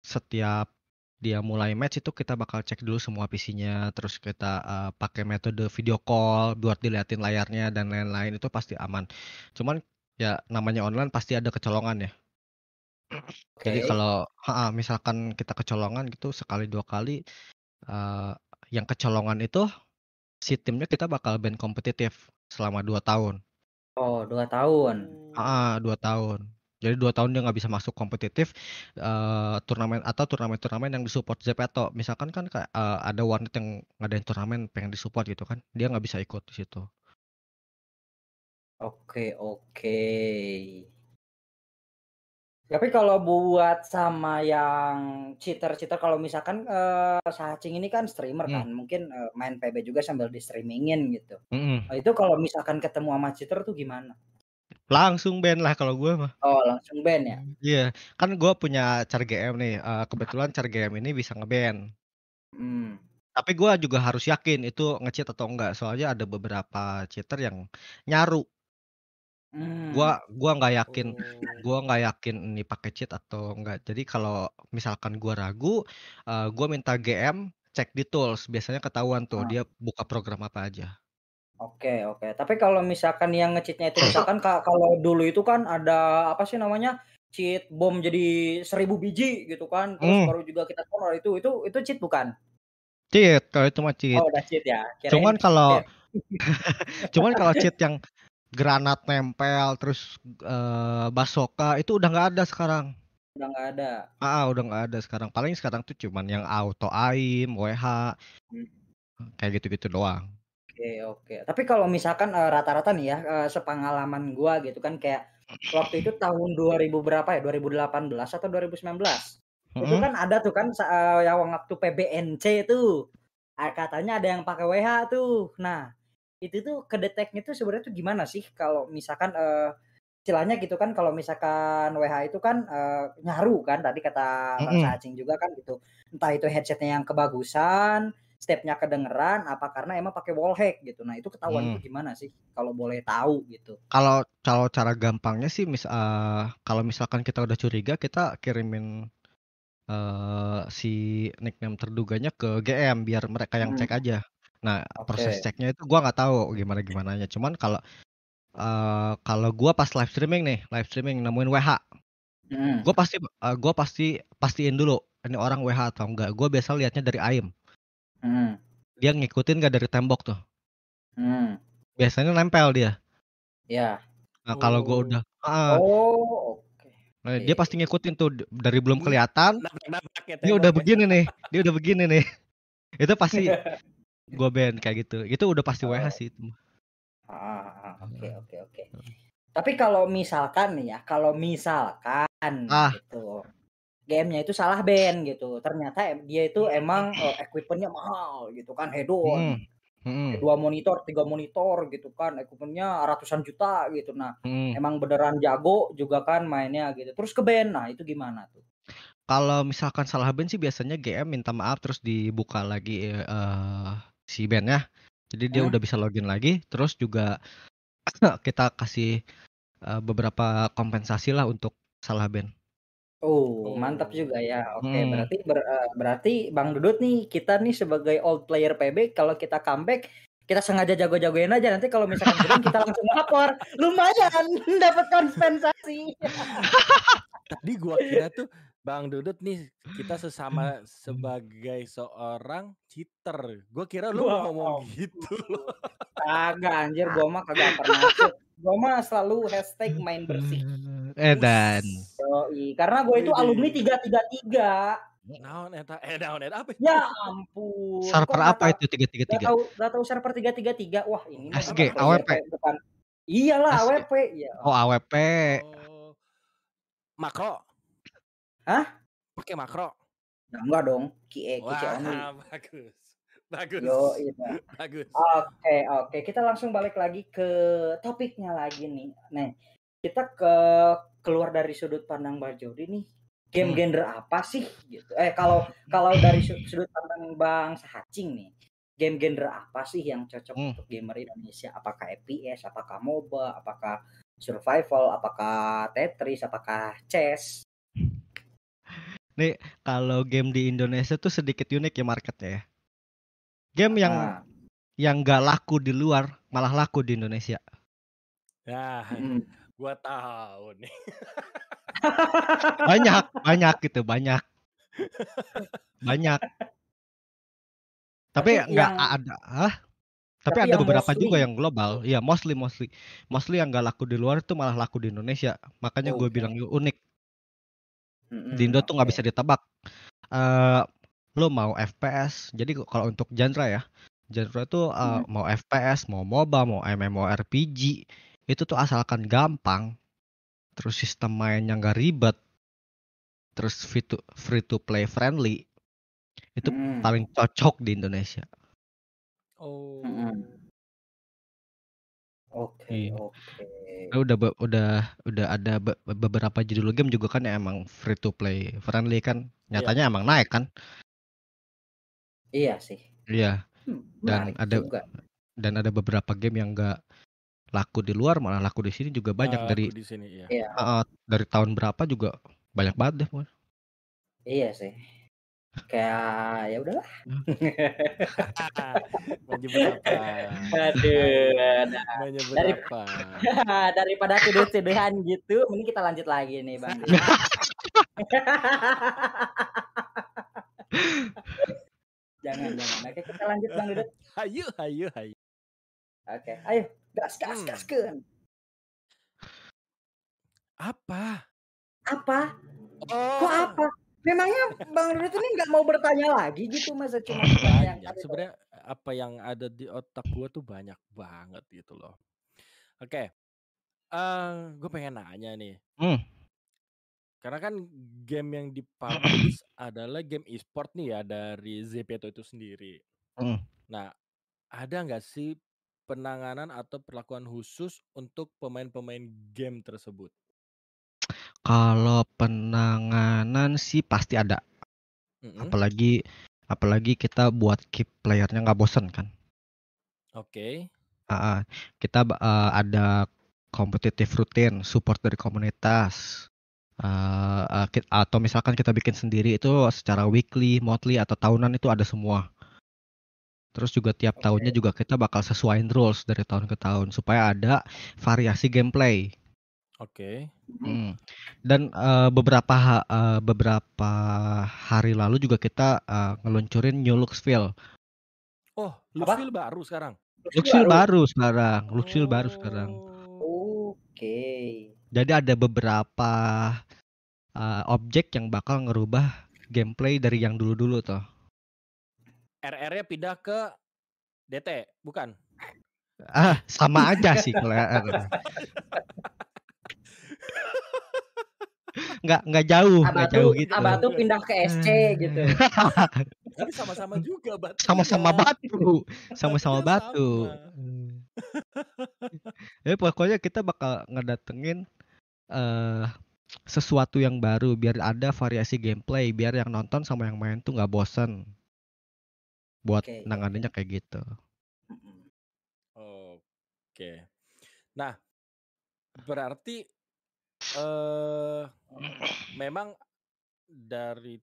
setiap dia mulai match itu kita bakal cek dulu semua PC-nya, terus kita eh, pakai metode video call buat diliatin layarnya dan lain-lain itu pasti aman. Cuman ya namanya online pasti ada kecolongan ya. Jadi Oke. kalau ha, misalkan kita kecolongan gitu sekali dua kali, eh, yang kecolongan itu si timnya kita bakal ban kompetitif selama dua tahun. Oh, dua tahun. Ah, dua tahun. Jadi dua tahun dia nggak bisa masuk kompetitif eh, turnamen atau turnamen-turnamen yang disupport Zepeto. Misalkan kan kayak eh, ada warnet yang ngadain turnamen pengen disupport gitu kan, dia nggak bisa ikut di situ. Oke, oke. Tapi kalau buat sama yang cheater-cheater kalau misalkan eh Sahacing ini kan streamer Hmm. kan, mungkin eh, main PB juga sambil di streamingin gitu. Mm-mm. Nah, itu kalau misalkan ketemu sama cheater tuh gimana? Langsung ban lah kalau gue mah. Oh, langsung ban ya? Iya, kan gue punya char GM nih. eh, kebetulan char GM ini bisa ngeban. Hmm. Tapi gue juga harus yakin itu nge-cheat atau enggak. Soalnya ada beberapa cheater yang nyaru. Hmm. Gua gua nggak yakin, Oh. gua nggak yakin ini pakai cheat atau enggak. Jadi kalau misalkan gua ragu, eh, gua minta GM cek di tools. Biasanya ketahuan tuh Ah. dia buka program apa aja. Oke, oke. Tapi kalau misalkan yang nge-cheat-nya itu misalkan ka- kalau dulu itu kan ada apa sih namanya? cheat bom jadi seribu biji gitu kan. Terus Hmm. baru juga kita keluar itu itu itu cheat bukan? Cheat kalau itu mah cheat. Oh, udah cheat ya. Kirain Cuman kalau cheat. [laughs] cuman kalau cheat yang granat nempel terus eh, basoka itu udah nggak ada sekarang. Udah nggak ada. Ah, udah nggak ada sekarang. Paling sekarang tuh cuman yang auto aim, WH, Hmm. kayak gitu-gitu doang. Oke oke. Tapi kalau misalkan uh, rata-rata nih ya, uh, sepengalaman gua gitu kan kayak waktu itu tahun 2000 berapa ya? 2018 atau 2019. Itu Mm-mm. kan ada tuh kan sa- uh, yang waktu PBNC tuh. Katanya ada yang pakai WH tuh. Nah, itu tuh kedeteknya tuh sebenarnya tuh gimana sih kalau misalkan eh istilahnya gitu kan kalau misalkan WH itu kan eh, nyaru kan tadi kata Bang Mm-mm. Sacing juga kan gitu. Entah itu headsetnya yang kebagusan, stepnya kedengeran, apa karena emang pakai wallhack gitu. Nah itu ketahuan Hmm. itu gimana sih kalau boleh tahu gitu. Kalau kalau cara gampangnya sih mis eh, kalau misalkan kita udah curiga kita kirimin eh si nickname terduganya ke GM biar mereka yang cek Hmm. aja. Nah, proses Oke. ceknya itu gua nggak tahu gimana gimananya. Cuman kalau eh kalau gua pas live streaming nih, live streaming nemuin WH, Hmm. gua pasti eh, gua pasti pastiin dulu ini orang WH atau enggak. Gua biasa lihatnya dari AIM. Hmm. Dia ngikutin gak dari tembok tuh. Hmm. Biasanya nempel dia. Ya. Nah, kalau gua Oh. udah ah, Oh, oke. nah, dia pasti ngikutin tuh dari belum kelihatan ya Dia udah ya. begini nih, dia udah begini nih. [laughs] Itu pasti [laughs] gua ban kayak gitu. Itu udah pasti WH Oh. sih itu. mah. Ah, ah, oke oke oke. Tapi kalau misalkan nih ya, kalau misalkan Ah. gitu, game-nya itu salah band gitu, ternyata dia itu emang eh, equipment-nya mahal gitu kan, head on, Mm, mm, dua monitor, tiga monitor gitu kan, equipment-nya ratusan juta gitu. Nah, mm. emang beneran jago juga kan mainnya gitu. Terus ke band, nah itu gimana tuh? Kalau misalkan salah band sih biasanya GM minta maaf terus dibuka lagi eh si bandnya. Jadi dia Hmm? udah bisa login lagi. Terus juga [clears throat] kita kasih eh, beberapa kompensasi lah untuk salah band. Oh, mantap Oh. juga ya. Oke, Hmm. berarti ber- eh, berarti Bang Dudut nih, kita nih sebagai old player PB kalau kita comeback kita sengaja jago-jagoin aja nanti kalau misalkan keren kita langsung lapor. Lumayan [laughs] dapat kompensasi. Tadi gua kira tuh Bang Dudut nih kita sesama sebagai seorang cheater. Gua kira lu Wah, mau ngomong gitu loh. Kagak anjir, gua mah kagak pernah cheat. Gua mah selalu hashtag main bersih. [laughs] Eh dan. Yoi, karena gue itu alumni 333. Naon eta? Eh naon eta apa? Ya ampun. Server apa itu tiga tiga Gak tahu, gak tahu server 333. Wah, ini SG, AWP. pe- depan. Iyalah SG. AWP. Ya. Oh AWP. Oh. Makro. Hah? Pakai makro. Ya, enggak dong. QE, QC Wah, bagus. Bagus. Yo, itu. Bagus. Oke, oke. Kita langsung balik lagi ke topiknya lagi nih. Nah, kita ke keluar dari sudut pandang Bang Jody nih. Game Hmm. genre apa sih gitu. Eh kalau kalau dari su- sudut pandang Bang Sahacing nih. Game genre apa sih yang cocok Hmm. untuk gamer Indonesia? Apakah FPS, apakah MOBA, apakah survival, apakah Tetris, apakah chess? Nih kalau game di Indonesia tuh sedikit unik ya marketnya ya. Game yang Ah, yang gak laku di luar malah laku di Indonesia. Nah, mm. gua tahu nih. [laughs] Banyak, banyak gitu, banyak. Banyak. Tapi nggak yang ada, hah? Tapi tapi ada beberapa juga mostly. yang global. Iya, mostly mostly. Mostly yang gak laku di luar itu malah laku di Indonesia. Makanya gue Oke. bilang unik. Mm-mm, Di Indo tuh nggak oke. bisa ditebak. eh lo mau FPS. Jadi kalau untuk genre ya, genre itu eh, Mm. mau FPS, mau MOBA, mau MMORPG, itu tuh asalkan gampang, terus sistem mainnya nggak ribet, terus free to, free to play friendly, itu Mm. paling cocok di Indonesia. Oh. Mm-mm. Oke, Iya. oke. Nah, udah udah udah ada be- beberapa judul game juga kan yang emang free to play friendly kan. Iya. Nyatanya emang naik kan. Iya sih. Iya. Hmm, Dan menarik ada juga. dan ada beberapa game yang enggak laku di luar malah laku di sini juga banyak Aku dari di sini ya. Iya, uh, dari tahun berapa juga banyak banget deh. Mon. iya sih. Kayak ya udahlah. [laughs] Menyebut apa? Aduh, nah, Menyebut Dari- apa? [laughs] daripada tuduh-tuduhan gitu, mending kita lanjut lagi nih, Bang. [laughs] jangan, jangan. Oke, kita lanjut, Bang Dudut. [laughs] Hayu, hayu, hayu. Oke, ayo. Gas, gas, Hmm. gaskeun. Apa? Apa? Kok Oh. apa? Memangnya Bang Rudut ini nggak mau bertanya lagi gitu masa cuma [laughs] Banyak. Sebenarnya apa yang ada di otak gua tuh banyak banget gitu loh. Oke. Eh, gue pengen nanya nih. Hmm. Karena kan game yang dipublish [clears throat] adalah game e-sport nih ya dari Zepeto itu sendiri. Hmm. Nah, ada nggak sih penanganan atau perlakuan khusus untuk pemain-pemain game tersebut? Kalau penanganan sih pasti ada. Mm-mm. Apalagi apalagi kita buat keep playernya nggak bosen kan. Oke. Ah, ah. kita eh, ada kompetitif rutin, support dari komunitas. Ki- atau misalkan kita bikin sendiri itu secara weekly, monthly atau tahunan itu ada semua. Terus juga tiap tahunnya juga kita bakal sesuaiin rules dari tahun ke tahun supaya ada variasi gameplay. Oke. Hmm. Dan eh, beberapa ha- eh, beberapa hari lalu juga kita eh, ngeluncurin New Luxville. Oh, Apa? Luxville baru sekarang. Luxville baru sekarang, Luxville baru sekarang. Oh. Oke. Jadi ada beberapa uh, objek yang bakal ngerubah gameplay dari yang dulu-dulu tuh. RR-nya pindah ke DT, bukan? Ah, sama aja sih kalau RR. [laughs] Nggak nggak jauh, nggak jauh gitu. Abah tuh pindah ke SC [laughs] gitu. Tapi sama-sama juga batu. Sama-sama batu, sama-sama batu. Ya pokoknya kita bakal ngedatengin eh sesuatu yang baru biar ada variasi gameplay, biar yang nonton sama yang main tuh nggak bosen. Buat oke. nanganinnya kayak gitu. Oke. Nah, berarti eh memang dari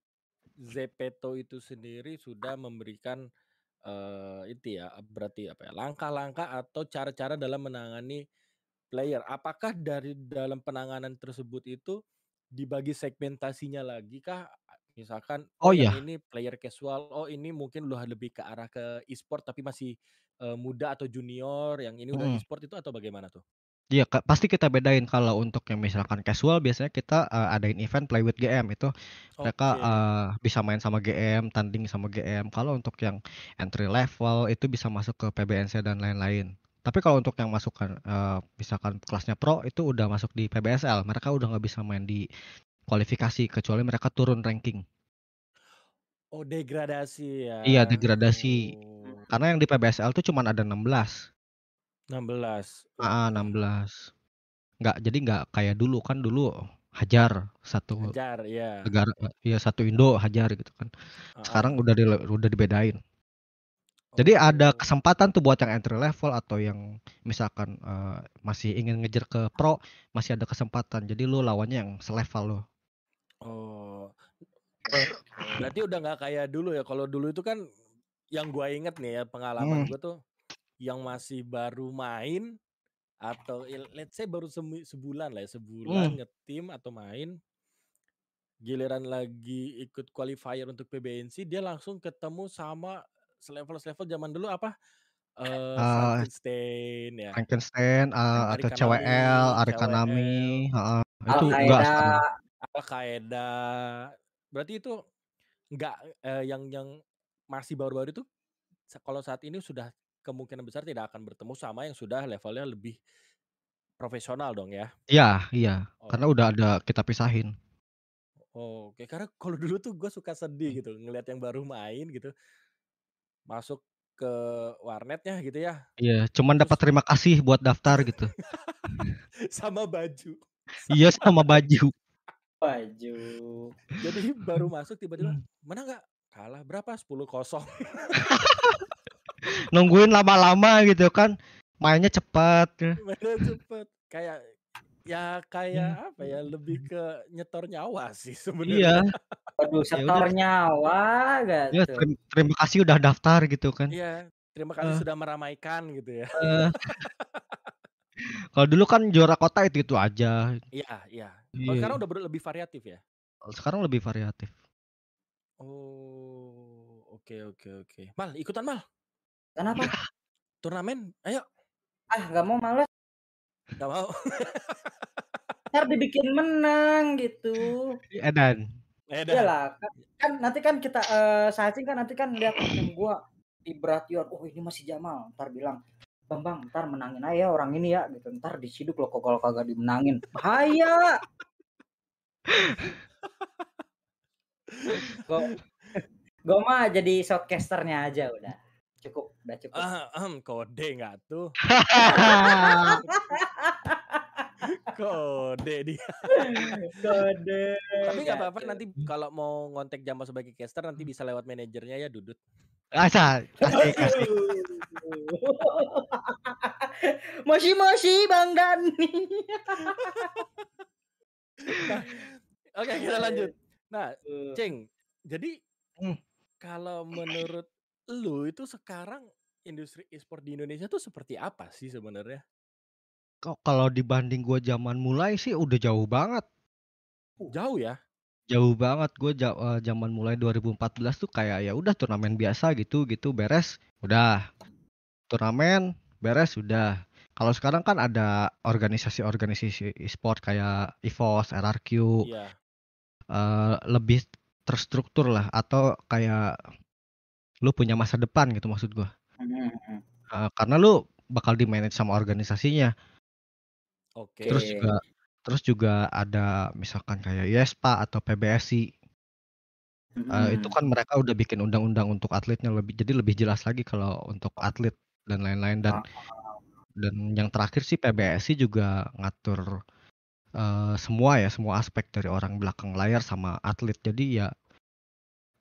Zepeto itu sendiri sudah memberikan eh itu ya berarti apa ya langkah-langkah atau cara-cara dalam menangani player. Apakah dari dalam penanganan tersebut itu dibagi segmentasinya lagi kah? Misalkan Oh oh yang iya. ini player casual, oh ini mungkin udah lebih ke arah ke e-sport tapi masih eh, muda atau junior, yang ini udah Mm-mm. e-sport itu atau bagaimana tuh? Iya, pasti kita bedain kalau untuk yang misalkan casual biasanya kita eh, adain event play with GM itu mereka eh, bisa main sama GM, tanding sama GM. Kalau untuk yang entry level itu bisa masuk ke PBNC dan lain-lain. Tapi kalau untuk yang masukkan eh, misalkan kelasnya pro itu udah masuk di PBSL, mereka udah nggak bisa main di kualifikasi kecuali mereka turun ranking. Oh, degradasi ya. Iya, degradasi. Oh, Karena yang di PBSL tuh cuma ada 16. 16. Ah, Oke. 16. Nggak, jadi nggak kayak dulu kan dulu hajar satu Hajar, ya. negara ya satu Indo hajar gitu kan. Sekarang udah di, udah dibedain. Jadi ada kesempatan tuh buat yang entry level atau yang misalkan eh, masih ingin ngejar ke pro, masih ada kesempatan. Jadi lu lawannya yang selevel lo. Oh. Berarti udah nggak kayak dulu ya. Kalau dulu itu kan yang gua inget nih ya pengalaman Hmm. gua tuh yang masih baru main atau let's say baru sebulan lah ya, sebulan Hmm. ngetim atau main giliran lagi ikut qualifier untuk PBNC dia langsung ketemu sama selevel-selevel zaman dulu apa Eh, Frankenstein ya Frankenstein eh, atau CWL, Nami, Arika Nami, CWL, heeh. Al itu enggak. Al Qaeda. Berarti itu enggak eh, yang yang masih baru-baru itu kalau saat ini sudah kemungkinan besar tidak akan bertemu sama yang sudah levelnya lebih profesional dong ya. Iya, iya. Karena udah ada kita pisahin. Oke, karena kalau dulu tuh gue suka sedih gitu ngelihat yang baru main gitu masuk ke warnetnya gitu ya Iya, cuman dapat terima kasih buat daftar gitu. [laughs] sama baju Iya sama sama baju. Baju. jadi baru masuk tiba-tiba Hmm. mana nggak kalah berapa 10 kosong [laughs] Nungguin lama-lama gitu kan. Mainnya cepat. mainnya cepet kayak ya kayak Hmm. apa ya lebih ke nyetor nyawa sih [laughs] Iya. sebenarnya Waduh, Ya setor udah. nyawa Ya, gitu. terim- terima kasih udah daftar gitu kan. iya terima kasih Eh, sudah meramaikan gitu ya eh. Kalau dulu kan juara kota itu itu aja. iya iya kalau sekarang Iya. udah ber- lebih variatif ya Sekarang lebih variatif. oh oke oke oke mal ikutan mal Kenapa? turnamen ayo Ah, nggak mau males. Nggak mau ntar dibikin menang gitu. Edan. Edan. Iyalah, kan, kan nanti kan kita eh Sacing kan nanti kan lihat gua Ibration, oh ini masih Jamal, ntar bilang Bang Bang, ntar menangin aja orang ini ya gitu. Ntar disiduk lo kalau kagak dimenangin. Bahaya. Gue gue mah jadi shotcasternya aja udah. Cukup, udah cukup. Ah, ahem, kode nggak tuh? [laughs] Kode dia. Kode. Tapi nggak apa-apa nanti kalau mau ngontek Jamal sebagai caster nanti bisa lewat manajernya ya Dudut. Asa, asik, asik. Moshi moshi Bang Dani. Oke, kita lanjut. Nah, Ceng, jadi Hmm. kalau menurut lu itu sekarang industri e-sport di Indonesia tuh seperti apa sih sebenarnya? Kok kalau dibanding gua zaman mulai sih udah jauh banget. Jauh ya? Jauh banget gue zaman mulai 2014 tuh kayak ya udah turnamen biasa gitu gitu beres, udah. Turnamen beres udah. Kalau sekarang kan ada organisasi-organisasi e-sport kayak EVOS, RRQ, Iya. eh, lebih terstruktur lah atau kayak lu punya masa depan gitu maksud gua. Hmm, Eh, karena lu bakal di manage sama organisasinya. Oke. Terus Oke. juga terus juga ada misalkan kayak IESPA atau PBSI. Eh, itu Hmm. kan mereka udah bikin undang-undang untuk atletnya lebih jadi lebih jelas lagi kalau untuk atlet dan lain-lain dan Ah. dan yang terakhir sih PBSI juga ngatur eh, semua ya semua aspek dari orang belakang layar sama atlet jadi ya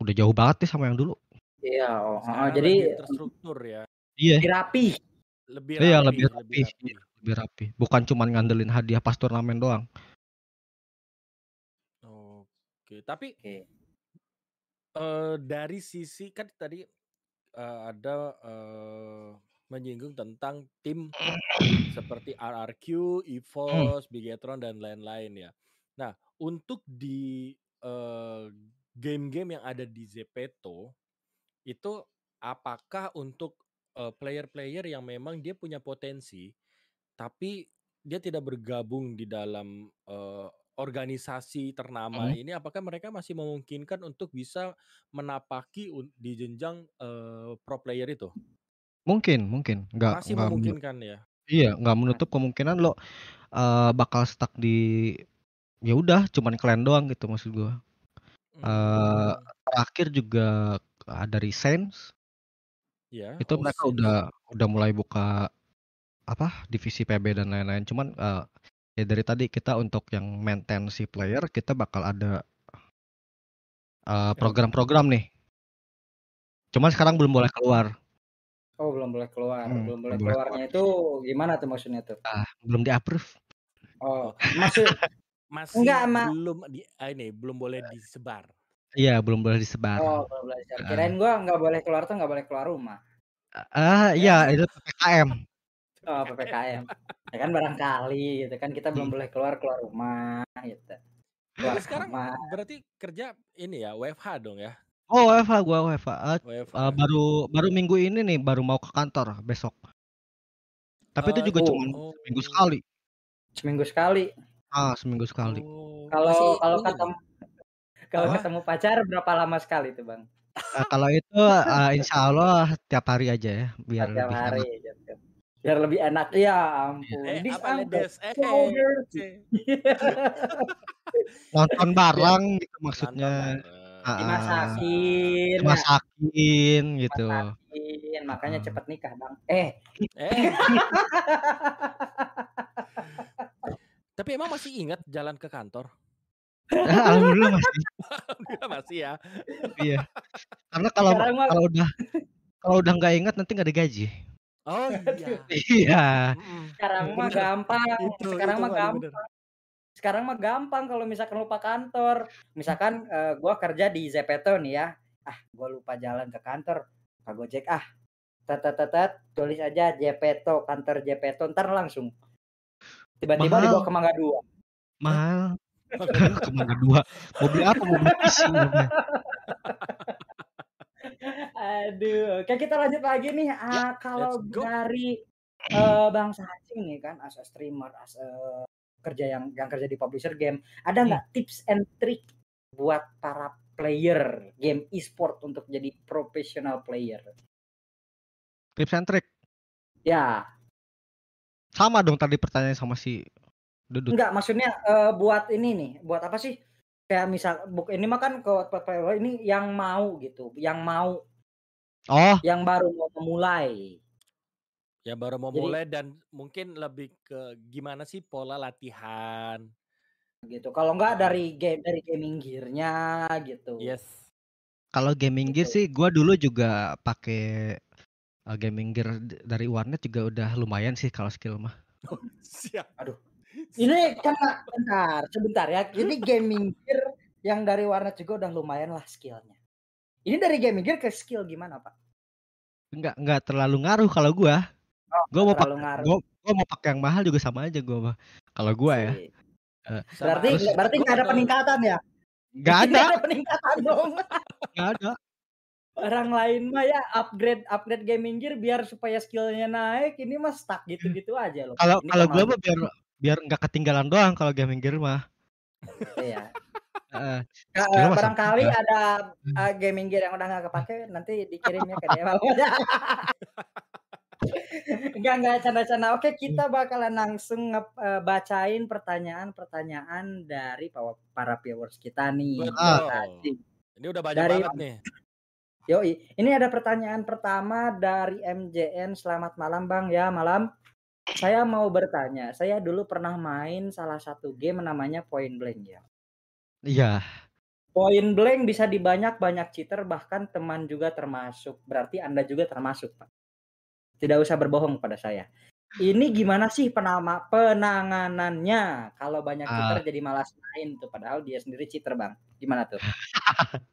udah jauh banget nih sama yang dulu. Iya, oh, oh, Sekarang jadi lebih terstruktur ya. Iya, lebih rapi. Lebih iya rapi, lebih rapi, lebih rapi. Lebih rapi. Bukan cuman ngandelin hadiah pas turnamen doang. Oke, tapi Oke. eh dari sisi kan tadi eh, ada eh, menyinggung tentang tim seperti RRQ, Hmm. EVOS, Bigetron dan lain-lain ya. Nah, untuk di eh, game-game yang ada di Zepeto itu apakah untuk eh, player-player yang memang dia punya potensi tapi dia tidak bergabung di dalam eh, organisasi ternama Hmm. ini apakah mereka masih memungkinkan untuk bisa menapaki di jenjang eh, pro player itu? Mungkin, mungkin. Nggak Masih nggak memungkinkan ya. iya, nggak menutup kemungkinan lo eh, bakal stuck di ya udah cuman klan doang gitu maksud gua. Hmm, terakhir juga ada Resaints. ya, Itu oh mereka udah udah mulai buka apa divisi PB dan lain-lain. Cuman eh, ya dari tadi kita untuk yang maintain si player kita bakal ada eh, program-program nih. Cuman sekarang belum boleh keluar. Oh, belum boleh keluar. Hmm, belum boleh keluarnya itu gimana tuh maksudnya tuh? Ah, belum di approve. Oh, maksud [laughs] Masih Enggak, Ma. belum di ah, ini belum boleh disebar. Iya, belum boleh disebar. oh, belum boleh. Ah. Kirain gua nggak boleh keluar tuh nggak boleh keluar rumah. Ah, iya itu PPKM. Oh, [laughs] PPKM. ya kan barangkali gitu kan kita belum boleh keluar keluar rumah gitu. Keluar sekarang kamar. berarti kerja ini ya WFH dong ya. Oh, WFH gua WFH. Eh, WFH. eh, baru baru minggu ini nih baru mau ke kantor besok. Tapi itu Eh, juga oh. cuma oh. seminggu sekali. Seminggu sekali. Ah, seminggu sekali. Oh, Kalau masih kalau ini ketemu kalau ketemu pacar berapa lama sekali tuh, Bang? Eh, kalau itu eh, insya Allah tiap hari aja ya, biar lebih hari enak. Biar lebih enak. Ya ampun. Eh, This apa Ledes? Eh, eh. Nonton bareng gitu maksudnya. Ah, ah. Dimasakin. Dimasakin gitu. Dimasakin, makanya Ah. cepet nikah, Bang. Eh, Eh. [laughs] Tapi emang masih ingat jalan ke kantor? Alhamdulillah masih. Alhamdulillah masih ya. Iya. Karena kalau kalau udah kalau udah nggak ingat nanti nggak digaji. Oh [laughs] iya. Iya. Sekarang mah gampang. Itu, sekarang itu mah gampang. bener. Sekarang mah gampang kalau misalkan lupa kantor. Misalkan eh, gua kerja di Zepeto nih ya. Ah, gua lupa jalan ke kantor. Pak Gojek ah. Tet, tulis aja Jepeto, kantor Jepeto, ntar langsung. Tiba-tiba dibawa ke Mangga Dua. Mahal. [laughs] ke Mangga Dua. Mau beli apa? Mau beli PC. Aduh, oke kita lanjut lagi nih. Ah, kalau let's go. dari eh, Bang Sacing nih kan, as a streamer, as a kerja yang yang kerja di publisher game, ada nggak tips and trick buat para player game e-sport untuk jadi professional player? Tips and trick. Ya, Sama dong tadi pertanyaan sama si Dudut. enggak maksudnya eh, buat ini nih, buat apa sih? Kayak misal buk ini mah kan ke player ini yang mau gitu, yang mau, Oh, yang baru mau memulai. Ya baru mau Jadi- mulai dan mungkin lebih ke gimana sih pola latihan. gitu. Kalau enggak dari game dari gaming gear-nya gitu. Yes. kalau gaming gear Gitu. sih gua dulu juga pakai uh, gaming gear dari warnet juga udah lumayan sih kalau skill mah. Siap. Aduh. [laughs] Ini karena bentar, sebentar ya. Ini gaming gear yang dari warnet juga udah lumayan lah skillnya. Ini dari gaming gear ke skill gimana pak? Enggak enggak terlalu ngaruh kalau gua. Oh, Gua mau pakai gua, gua mau pakai yang mahal juga sama aja gua mah. Kalau gua ya. Eh, Berarti aja. berarti nggak ada peningkatan ya? Enggak ada, Nggak ada peningkatan dong. [laughs] enggak ada. Orang lain mah ya upgrade upgrade gaming gear biar supaya skillnya naik. Ini mah stuck gitu-gitu aja loh. Kalau kalau gua mah biar biar enggak ketinggalan doang kalau gaming gear mah. Iya. Heeh. Mah sama barangkali aja. ada uh, gaming gear yang udah nggak kepake nanti dikirimnya ke dia Enggak [laughs] enggak canda-canda. Oke, kita bakalan langsung eh, bacain pertanyaan-pertanyaan dari pa- para viewers kita nih. Kasih. Ini udah banyak Dari- banget nih. Yoi, ini ada pertanyaan pertama dari MJN. Selamat malam Bang ya, malam. Saya mau bertanya, saya dulu pernah main salah satu game namanya Point Blank ya. Iya. Point Blank bisa dibanyak banyak cheater bahkan teman juga termasuk. Berarti Anda juga termasuk, Pak. Tidak usah berbohong pada saya. Ini gimana sih penama penanganannya kalau banyak Ah. cheater jadi malas main tuh padahal dia sendiri cheater, Bang. Gimana tuh? [laughs]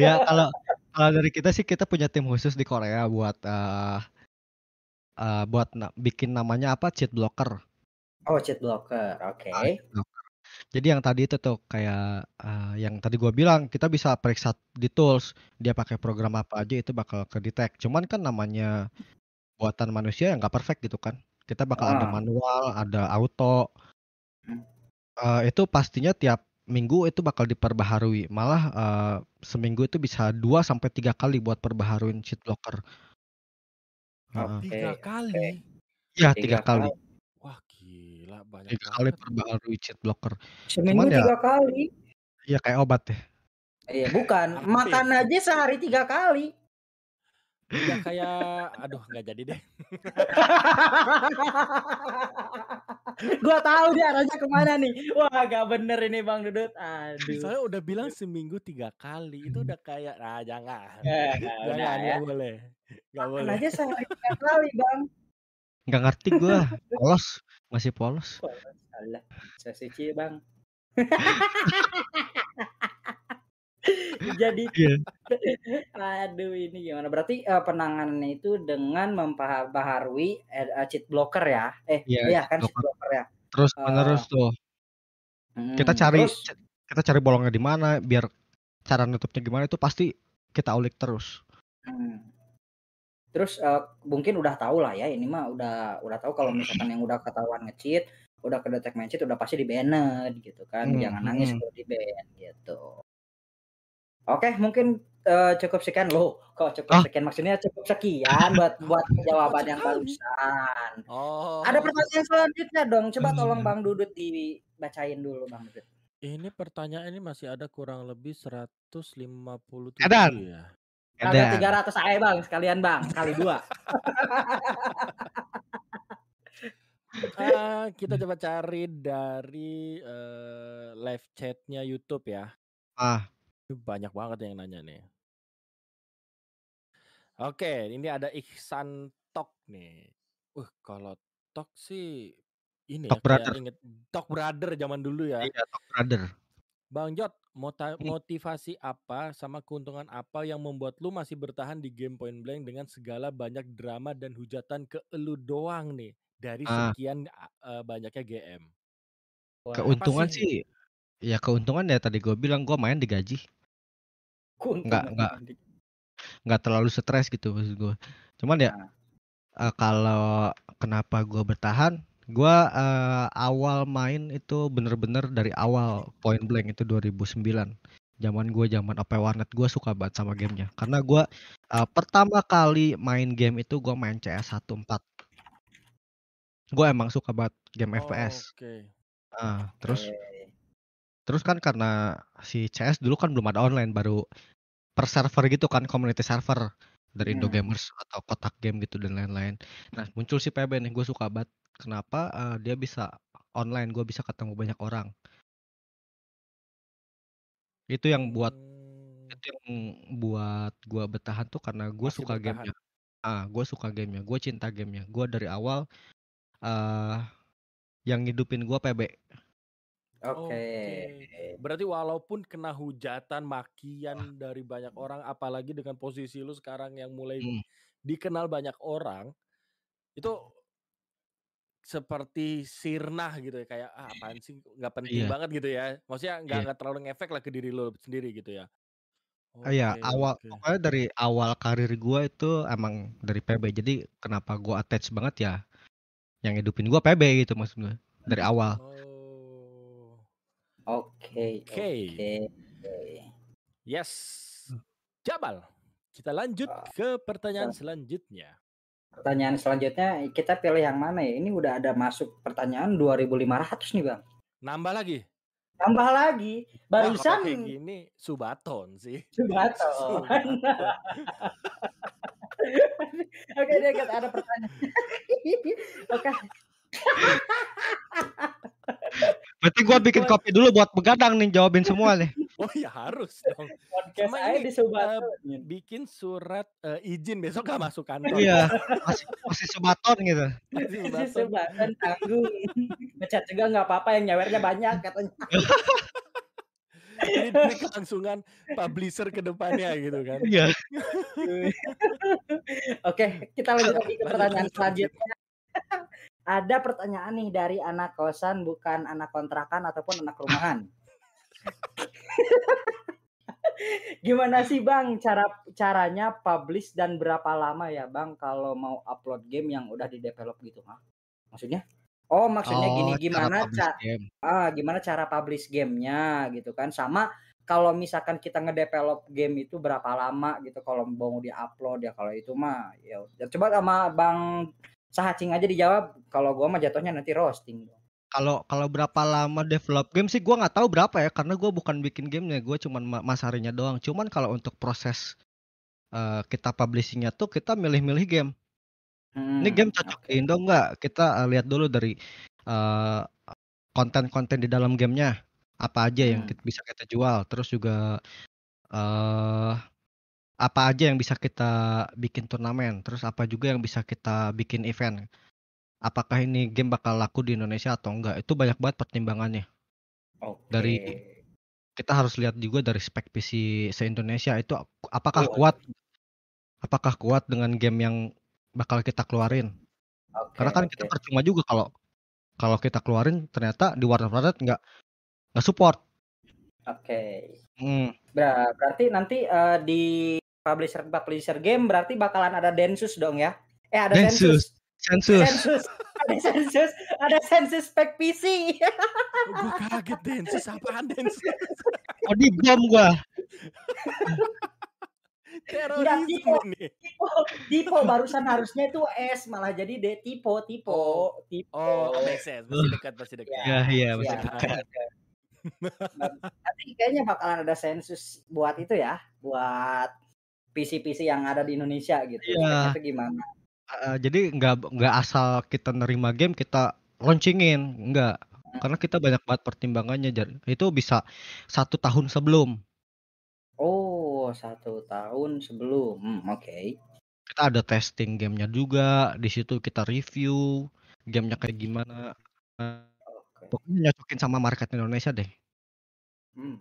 Ya kalau kalau dari kita sih kita punya tim khusus di Korea buat eh eh, buat na- bikin namanya apa cheat blocker. Oh, cheat blocker. Oke. Ah, blocker. Jadi yang tadi itu tuh kayak eh, yang tadi gua bilang kita bisa periksa di tools dia pakai program apa aja itu bakal ke detect. Cuman kan namanya buatan manusia yang nggak perfect gitu kan. Kita bakal ada Ah. manual, ada auto. Eh, itu pastinya tiap minggu itu bakal diperbaharui. Malah eh, seminggu itu bisa 2 sampai tiga kali buat perbaharuin cheat blocker. Oke, Tiga oke. kali. Iya, Tiga tiga kali. Wah gila banyak Tiga kali banget. perbaharui cheat blocker. Seminggu Cuman ya tiga kali. ya kayak obat ya. Iya, bukan. Makan aja sehari tiga kali. Udah kayak aduh nggak jadi deh. [laughs] Gua tahu dia arahnya ke mana nih. Wah, gak bener ini Bang Dudut. Aduh. Saya udah bilang seminggu tiga kali itu udah kayak nah jangan. Ya, Jangan udah ya. nggak boleh. Nggak Makan boleh. aja sehari tiga kali, Bang. Nggak ngerti gua. [laughs] Polos, masih polos. Alah, saya suci, Bang. [laughs] Jadi Iya. aduh ini gimana? Berarti eh, penanganannya itu dengan memperbaharui eh, cheat blocker ya? Eh, Iya, iya cheat kan cheat blocker. ya. Terus menerus tuh. Kita hmm, cari terus kita cari bolongnya di mana biar cara nutupnya gimana itu pasti kita ulik terus. hmm. Terus eh, mungkin udah tahu lah ya ini mah udah udah tahu kalau misalkan yang udah ketahuan nge-cheat, udah kedetek main cheat udah pasti di banned gitu kan. Hmm, Jangan nangis hmm. kalau di ban gitu. Oke, mungkin eh, cukup sekian loh. Kok cukup Ah, sekian maksudnya cukup sekian buat buat jawaban yang barusan. Oh, Ada pertanyaan selanjutnya dong. Coba tolong Hmm. Bang Dudut dibacain dulu Bang Dudut. ini pertanyaan ini masih ada kurang lebih 157 Edan, ya. Ada edan. 300 aja Bang, sekalian Bang, kali dua. Ah, kita coba cari dari eh, live chatnya YouTube ya. Ah, banyak banget yang nanya nih. Oke, ini ada Ihsan Tok nih. Uh, kalau Tok sih ini ya Talk kayak brother. inget Tok Brother zaman dulu ya. Iya, Talk brother. Bang Jot, mota- Hmm. [laughs] motivasi apa sama keuntungan apa yang membuat lu masih bertahan di game Point Blank dengan segala banyak drama dan hujatan ke elu doang nih dari Ah, sekian eh, banyaknya GM? Wah, Apa keuntungan sih? sih ya keuntungan ya tadi gue bilang gue main digaji. Nggak keuntungan nggak di- nggak terlalu stres gitu maksud gue. Cuman ya Nah, eh, kalau kenapa gue bertahan Gua uh, awal main itu bener-bener dari awal Point Blank itu 2009. Zaman gua zaman OP Warnet gua suka banget sama gamenya karena gua uh, pertama kali main game itu gua main CS 14. Gua emang suka banget game Oh, FPS. Oke. Ah, terus Oke. terus kan karena si CS dulu kan belum ada online baru per server gitu kan community server dari Indo Hmm. Gamers atau kotak game gitu dan lain-lain. Nah muncul si PB nih gue suka banget. Kenapa eh, dia bisa online? Gue bisa ketemu banyak orang. Itu yang buat Hmm, itu yang buat gue bertahan tuh karena gue suka bertahan. gamenya. Ah gue suka gamenya. Gue cinta gamenya. Gue dari awal eh yang ngidupin gue PB. Oke. Berarti walaupun kena hujatan, makian dari banyak orang, apalagi dengan posisi lu sekarang yang mulai Hmm. dikenal banyak orang, itu seperti sirna gitu ya kayak ah, apaan sih nggak penting Iya. banget gitu ya maksudnya nggak Iya. nggak terlalu ngefek lah ke diri lo sendiri gitu ya Iya, Oke, awal oke. pokoknya dari awal karir gua itu emang dari PB. Jadi kenapa gua attach banget ya? Yang hidupin gua PB gitu maksud gua dari awal. Oh, Oke. Oke. Oke. yes. Jabal. Kita lanjut Ah, ke pertanyaan ya. selanjutnya. Pertanyaan selanjutnya kita pilih yang mana ya? Ini udah ada masuk pertanyaan 2500 nih, Bang. Nambah lagi. Tambah lagi. Wah, Barusan kayak gini subaton sih. Subaton. Subaton. [laughs] Oke, deh ada pertanyaan. [laughs] Oke. [laughs] Berarti gua bikin Buat kopi dulu buat begadang nih jawabin semua nih. [laughs] Oh ya harus [laughs] dong. podcast saya ini di eh, Subatonin. bikin surat eh, izin besok gak masuk kantor. Iya, [laughs] masih masih sebaton gitu. Masih. Subaton tanggung. Ngecat juga nggak apa-apa yang nyawernya banyak katanya. Ini ini kelangsungan publisher ke depannya gitu kan. Iya. Oke, kita lanjut lagi ke pertanyaan lanjut, lanjut. selanjutnya. Ada pertanyaan nih dari anak kosan bukan anak kontrakan ataupun anak rumahan. [laughs] Gimana sih Bang cara caranya publish dan berapa lama ya Bang kalau mau upload game yang udah di develop gitu mah? Maksudnya? Oh, maksudnya gini Oh, cara gimana publish ca- ah gimana cara publish gamenya gitu kan sama kalau misalkan kita ngedevelop game itu berapa lama gitu kalau mau diupload ya kalau itu mah ya coba sama Bang Sahacing aja dijawab kalau gua mah jatuhnya nanti roasting Kalau kalau berapa lama develop game sih gua nggak tahu berapa ya karena gua bukan bikin gamenya, gua cuman ma- masarinya doang. Cuman kalau untuk proses eh, kita publishingnya tuh kita milih-milih game. Ini Hmm, game cocok di Indo nggak? Kita eh, lihat dulu dari eh, konten-konten di dalam gamenya apa aja yang Hmm. kit- bisa kita jual. Terus juga eh apa aja yang bisa kita bikin turnamen. Terus apa juga yang bisa kita bikin event. Apakah ini game bakal laku di Indonesia atau enggak? Itu banyak banget pertimbangannya. Oke. Dari kita harus lihat juga dari spek PC se-Indonesia itu apakah Oh, kuat apakah kuat dengan game yang bakal kita keluarin. Oke, Karena kan oke. kita percuma juga kalau kalau kita keluarin ternyata di Warner Planet nggak nggak support. Oke. Hmm, Ber- berarti nanti eh, di publisher publisher game berarti bakalan ada Densus dong ya? Eh ada Densus. Sensus. sensus. Ada sensus, ada sensus spek PC. Gue kaget Densus apaan Densus? Oh di bom gua. Terorisme Tipo. nih. Tipo, tipo barusan harusnya itu S malah jadi D tipo, tipo, Oh. tipo. Oh, make sense. Masih dekat, masih dekat. Ya iya Siap. masih dekat. dekat. Nanti kayaknya bakalan ada sensus buat itu ya, buat PC-PC yang ada di Indonesia gitu. Iya. Tuh gimana? Uh, jadi nggak nggak asal kita nerima game kita launchingin nggak karena kita banyak banget pertimbangannya itu bisa satu tahun sebelum Oh, satu tahun sebelum. Hmm, Oke. kita ada testing gamenya juga di situ kita review gamenya kayak gimana Oke. pokoknya nyocokin sama market Indonesia deh Hmm.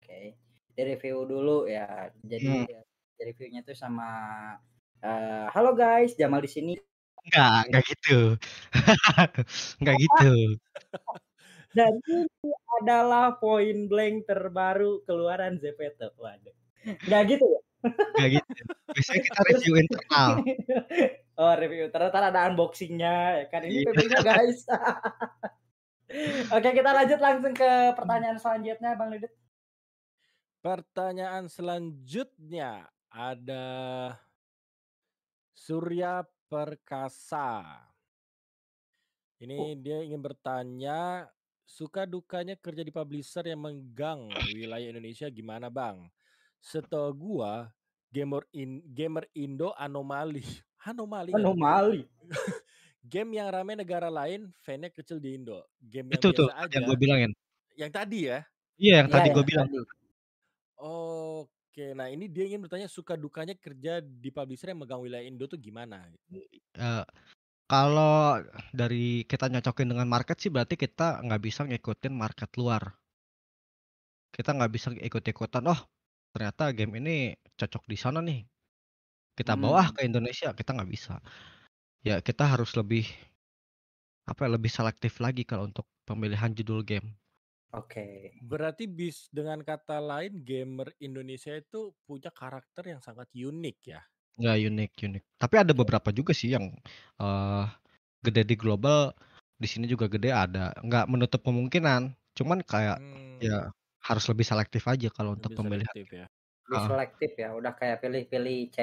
Oke. Di review dulu ya. Jadi Hmm. ya, reviewnya tuh sama eh, halo guys, Jamal di sini nggak nggak gitu [laughs] nggak gitu [laughs] dan ini adalah point blank terbaru keluaran Zepeto. Waduh. Nggak gitu ya? [laughs] nggak gitu biasanya kita review internal Oh, review. Ternyata ada unboxingnya ya kan. Ini Iya. PB-nya guys. Oke, kita lanjut langsung ke pertanyaan selanjutnya Bang Didit. Pertanyaan selanjutnya ada Surya Perkasa. Ini dia ingin bertanya suka dukanya kerja di publisher yang menggang wilayah Indonesia gimana bang? Setahu gua gamer in gamer Indo anomali, [laughs] anomali. nggak? Anomali. Game yang ramai negara lain, fan-nya kecil di Indo. Game yang Itu tuh biasa aja. yang gue bilangin. Yang tadi ya. Iya yang Iya, tadi ya, gue bilang. tadi. Oke, nah ini dia ingin bertanya suka dukanya kerja di publisher yang megang wilayah Indo tuh gimana? Eh, kalau dari kita nyocokin dengan market sih berarti kita nggak bisa ngikutin market luar. Kita nggak bisa ikut-ikutan. Oh ternyata game ini cocok di sana nih. Kita bawa ah Hmm. ke Indonesia. Kita nggak bisa. Ya kita harus lebih apa ya, lebih selektif lagi kalau untuk pemilihan judul game. Oke. Berarti bis dengan kata lain gamer Indonesia itu punya karakter yang sangat unik ya. Nggak unik unik. Tapi ada beberapa juga sih yang eh gede di global. Di sini juga gede ada. Nggak menutup kemungkinan. Cuman kayak Hmm, ya harus lebih selektif aja kalau untuk lebih pemilihan. selektif ya. Lebih Ah. selektif ya, udah kayak pilih-pilih C.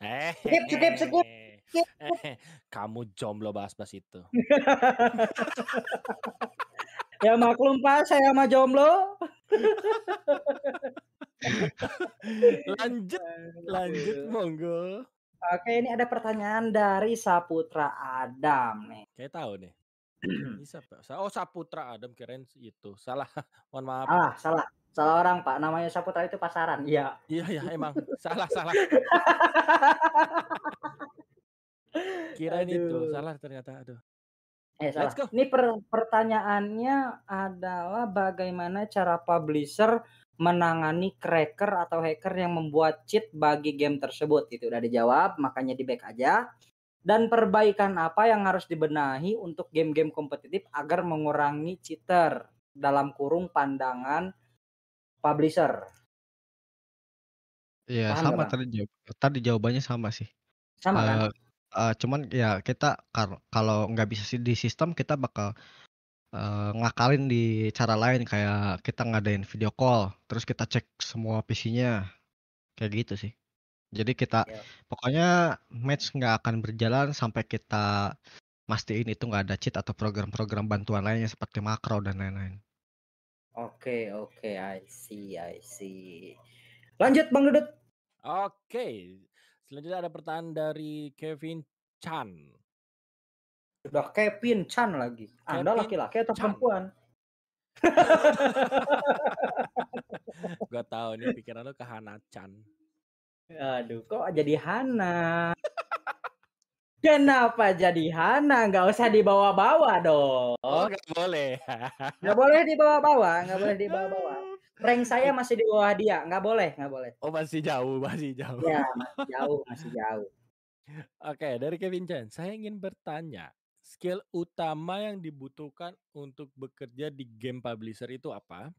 Eh, Skip, skip, skip, skip. eh, [laughs] kamu jomblo bahas-bahas itu. [laughs] ya maklum Pak, saya mah jomblo. lanjut, lanjut monggo. Oke, ini ada pertanyaan dari Saputra Adam nih. Kayak tahu nih. [clears throat] Oh Saputra Adam kirain itu. Salah. [laughs] Mohon maaf. Ah, salah. Salah orang, Pak. Namanya Saputra itu pasaran. Iya. Iya ya emang salah salah. [laughs] Kirain itu salah ternyata. Aduh. Eh, salah. Let's go. Ini per- pertanyaannya adalah bagaimana cara publisher menangani cracker atau hacker yang membuat cheat bagi game tersebut. Itu udah dijawab, makanya di back aja. Dan perbaikan apa yang harus dibenahi untuk game-game kompetitif agar mengurangi cheater dalam kurung pandangan publisher. Iya sama tadi tadi jawabannya sama sih. Sama kan? Eh, eh, cuman ya kita kar- kalau nggak bisa sih di sistem kita bakal eh, ngakalin di cara lain kayak kita ngadain video call terus kita cek semua PC-nya kayak gitu sih. Jadi kita Ya. pokoknya match nggak akan berjalan sampai kita mastiin itu nggak ada cheat atau program-program bantuan lainnya seperti makro dan lain-lain. Oke, oke, I see, I see. Lanjut Bang Dudut. Oke. Selanjutnya ada pertanyaan dari Kevin Chan. Sudah Kevin Chan lagi. Anda laki-laki atau Chan. perempuan? [laughs] Gua tahu ini pikiran lu ke Hana Chan. Aduh, kok jadi Hana? Kenapa jadi Hana? Nggak usah dibawa-bawa dong. Oh, nggak boleh. Nggak boleh dibawa-bawa, nggak boleh dibawa-bawa. Rank saya masih di bawah dia, nggak boleh, nggak boleh. Oh, masih jauh, masih jauh. Ya, masih jauh, masih jauh. Oke, dari Kevin Chan, saya ingin bertanya, skill utama yang dibutuhkan untuk bekerja di game publisher itu apa?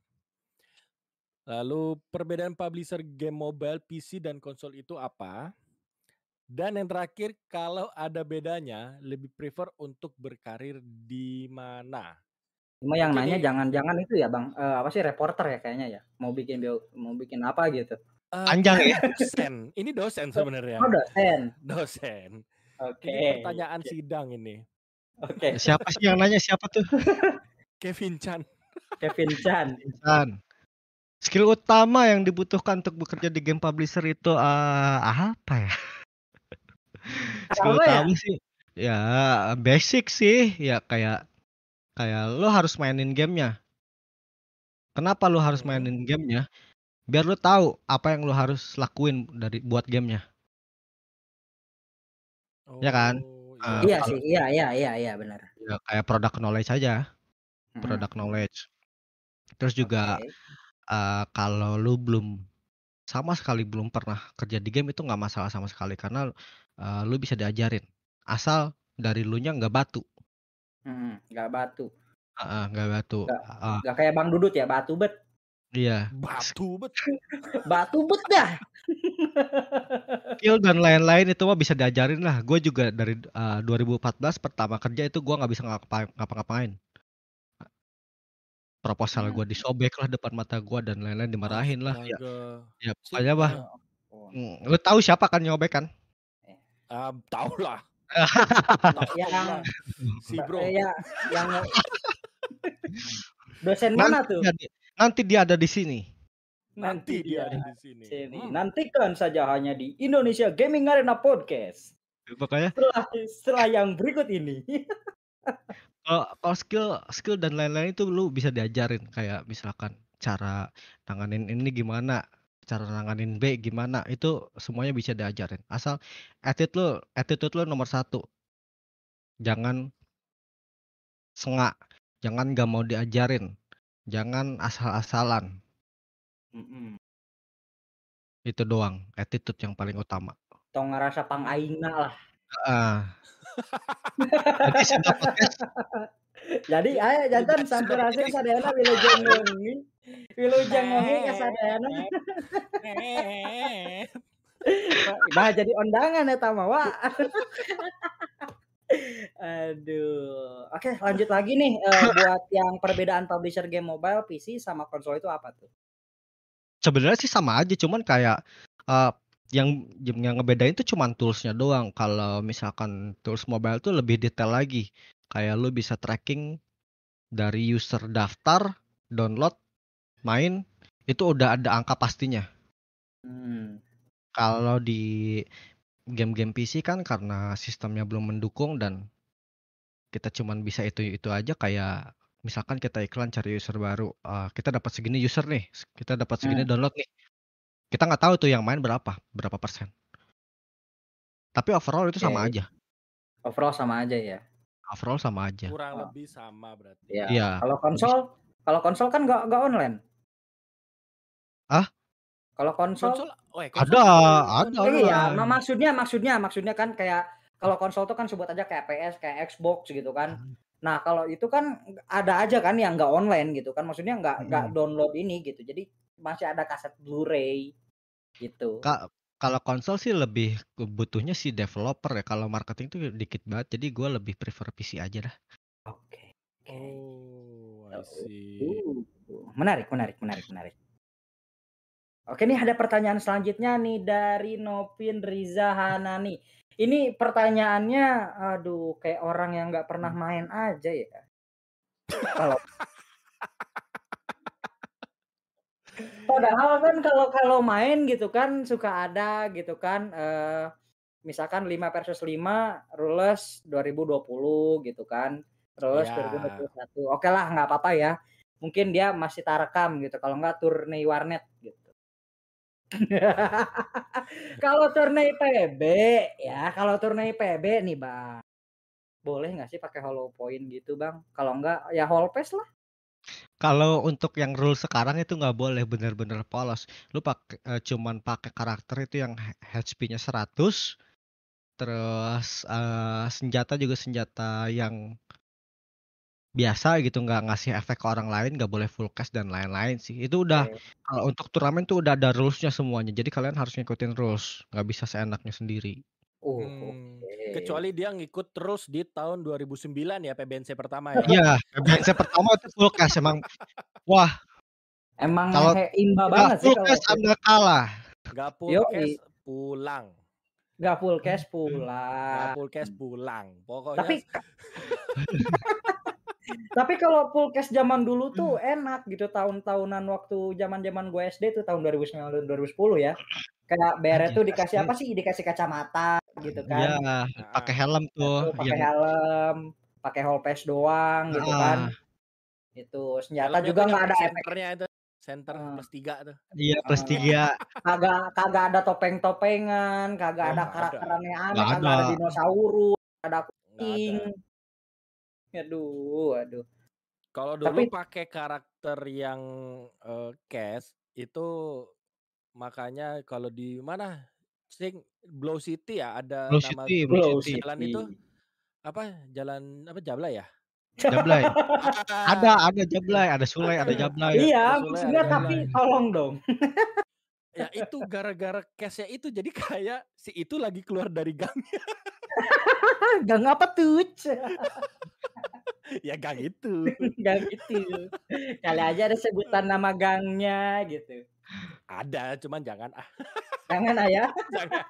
Lalu perbedaan publisher game mobile, PC dan konsol itu apa? Dan yang terakhir, kalau ada bedanya, lebih prefer untuk berkarir di mana? Cuma yang Oke, nanya ini- jangan-jangan itu ya, Bang. Eh, apa sih reporter ya kayaknya ya? Mau bikin bio- mau bikin apa gitu. Eh, Panjang ya. dosen, ini dosen sebenarnya. Oh, dosen. Dosen. Oke. Ini pertanyaan sidang ini. Oke. Siapa sih yang nanya siapa tuh? [laughs] Kevin Chan. Kevin Chan. Insan. Skill utama yang dibutuhkan untuk bekerja di game publisher itu eh, apa ya? Skill Apa ya? utama sih ya basic sih ya kayak kayak lo harus mainin gamenya. Kenapa lo harus Hmm. mainin gamenya? Biar lo tahu apa yang lo harus lakuin dari buat gamenya. Ya kan? Oh, Eh, Iya kalau- sih, iya iya iya iya benar. Ya, kayak product knowledge aja, Mm-mm. product knowledge. Terus juga Oke. eh, kalau lu belum sama sekali belum pernah kerja di game itu nggak masalah sama sekali karena eh, lu bisa diajarin asal dari lu nya nggak batu Mm-mm, nggak batu. Heeh, nggak batu Nggak. Nggak kayak Bang Dudut ya, batu bet. iya Batu bet. [laughs] Batu bet dah. [laughs] Skill dan lain-lain itu mah bisa diajarin lah. Gue juga dari uh, 2014 pertama kerja itu gue nggak bisa ngapa- ngapa-ngapain. Proposal Hmm. gue disobek lah depan mata gue dan lain-lain dimarahin lah. Ya, Astaga. ya Sih, pokoknya bah. Ya. Mm, Lu tahu siapa kan nyobek kan? Ah, tau lah. [laughs] Ya, lah. Si bro. ya yang dosen Nanti mana tuh? dia di- nanti dia ada di sini. Nanti dia ada di sini. sini. Hmm. Nantikan saja hanya di Indonesia Gaming Arena Podcast. Makanya Setelah setelah yang berikut ini. [laughs] kalau kalau skill skill dan lain-lain itu lu bisa diajarin kayak misalkan cara nanganin ini gimana cara nanganin B gimana itu semuanya bisa diajarin. Asal attitude lu attitude lu nomor satu. Jangan sengak jangan gak mau diajarin jangan asal-asalan. Mm-mm. itu doang attitude yang paling utama. Tong ngerasa pang aingna lah. ah jadi sudah podcast Jadi ayo jantan sampurasin sadayana wilujeng ngongi. Wilujeng ngongi ka sadayana. [laughs] Nah jadi undangan eta mah wa. Aduh. Oke, lanjut lagi nih eh, buat yang perbedaan publisher game mobile, PC sama konsol itu apa tuh? sebenarnya sih sama aja cuman kayak eh, yang yang ngebedain tuh cuman toolsnya doang kalau misalkan tools mobile tuh lebih detail lagi kayak lu bisa tracking dari user daftar download main itu udah ada angka pastinya Hmm. kalau di game-game PC kan karena sistemnya belum mendukung dan kita cuman bisa itu itu aja kayak misalkan kita iklan cari user baru eh, kita dapat segini user nih kita dapat segini Hmm. download nih kita nggak tahu tuh yang main berapa berapa persen tapi overall itu sama Oke. aja Overall sama aja ya. Overall sama aja Kurang Oh. lebih sama berarti. Ya. Iya. Kalau konsol, kalau konsol kan nggak nggak online. Ah? Kalau konsol, Konsol, oh, eh, Ada, konsol ada. online. iya, ma- maksudnya maksudnya maksudnya kan kayak kalau konsol tuh kan sebut aja kayak PS, kayak Xbox gitu kan. Nah, kalau itu kan ada aja kan yang nggak online gitu kan. Maksudnya nggak nggak Mm-mm. download ini gitu. Jadi masih ada kaset Blu-ray gitu. Ka- kalau konsol sih lebih butuhnya si developer ya kalau marketing tuh dikit banget jadi gue lebih prefer PC aja dah Oke. Oke. Oh, I see. Uh, menarik, menarik, menarik, menarik. Oke nih ada pertanyaan selanjutnya nih dari Novin Riza Hanani. Ini pertanyaannya, aduh kayak orang yang nggak pernah main aja ya. Kalau Padahal kan kalau kalau main gitu kan suka ada gitu kan eh misalkan 5 versus 5 rules 2020 gitu kan. Terus Ya. 2021. Oke lah nggak apa-apa ya. Mungkin dia masih tarekam gitu. Kalau nggak turne warnet gitu. [laughs] kalau turne PB ya, kalau turne PB nih bang, boleh nggak sih pakai hollow point gitu bang? Kalau nggak ya hall pass lah. Kalau untuk yang rule sekarang itu nggak boleh bener-bener polos. Lu pakai eh, cuman pakai karakter itu yang HP-nya 100 terus eh, senjata juga senjata yang biasa gitu nggak ngasih efek ke orang lain nggak boleh full cast dan lain-lain sih. Itu udah Oke. kalau untuk turnamen tuh udah ada rulesnya semuanya. Jadi kalian harus ngikutin rules nggak bisa seenaknya sendiri Hmm, oke. Kecuali dia ngikut terus di tahun 2009 ya PBNC pertama ya. iya PBNC pertama itu full cast emang wah Emang Kalau imba banget sih full kalau anda kalah Gak cash pulang. nggak full cash Gak pulang. full cash pulang. Pokoknya Tapi [laughs] tapi kalau full cash zaman dulu tuh enak gitu tahun-tahunan waktu zaman-zaman gue SD tuh tahun 2009 dan 2010 ya. Kayak beret tuh Anjir, dikasih apa sih? Dikasih kacamata gitu kan. Iya, pakai helm tuh Tuh pakai yang helm, pakai hall pass doang gitu kan. Ah, Itu senjata helmnya juga nggak ada efek. senternya itu center Ah. plus tiga tuh. iya plus tiga. Kagak kagak ada topeng-topengan, kagak Oh, ada karakter ada. aneh-aneh, kagak ada ada. dinosaurus, ada kucing. Aduh, aduh. Kalau dulu Tapi pakai karakter yang eh, cash itu makanya kalau di mana sing Blow City ya ada Blue nama City, Blow City. jalan itu apa jalan apa Jabla ya? Jablay. [laughs] Ada, ada Jablay, ada Sulai, ada Jablay. Iya, maksudnya ada tapi Jablay. tolong dong. Ya itu gara-gara case-nya itu jadi kayak si itu lagi keluar dari gangnya. [laughs] Gang apa tuh? [laughs] ya gang itu. gang itu. Kali aja ada sebutan nama gangnya gitu. Ada, cuman jangan ah. Jangan ayah. [laughs] jangan.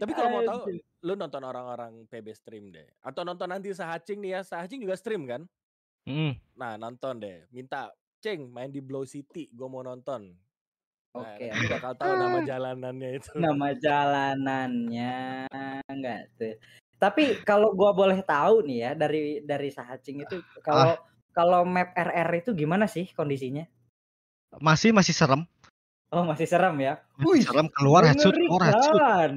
Tapi kalau mau tahu, lu nonton orang-orang PB stream deh. Atau nonton nanti Sahacing nih ya. Sahacing juga stream kan? Mm. Nah nonton deh. Minta, Ceng main di Blow City. Gue mau nonton. Nah, Oke. nanti bakal tahu nama jalanannya [gasps] itu. Nama jalanannya enggak tuh. Tapi kalau gua boleh tahu nih ya dari dari Sahacing itu kalau kalau map RR itu gimana sih kondisinya? Masih masih serem. Oh masih serem ya. Masih serem keluar headshot, keluar headshot.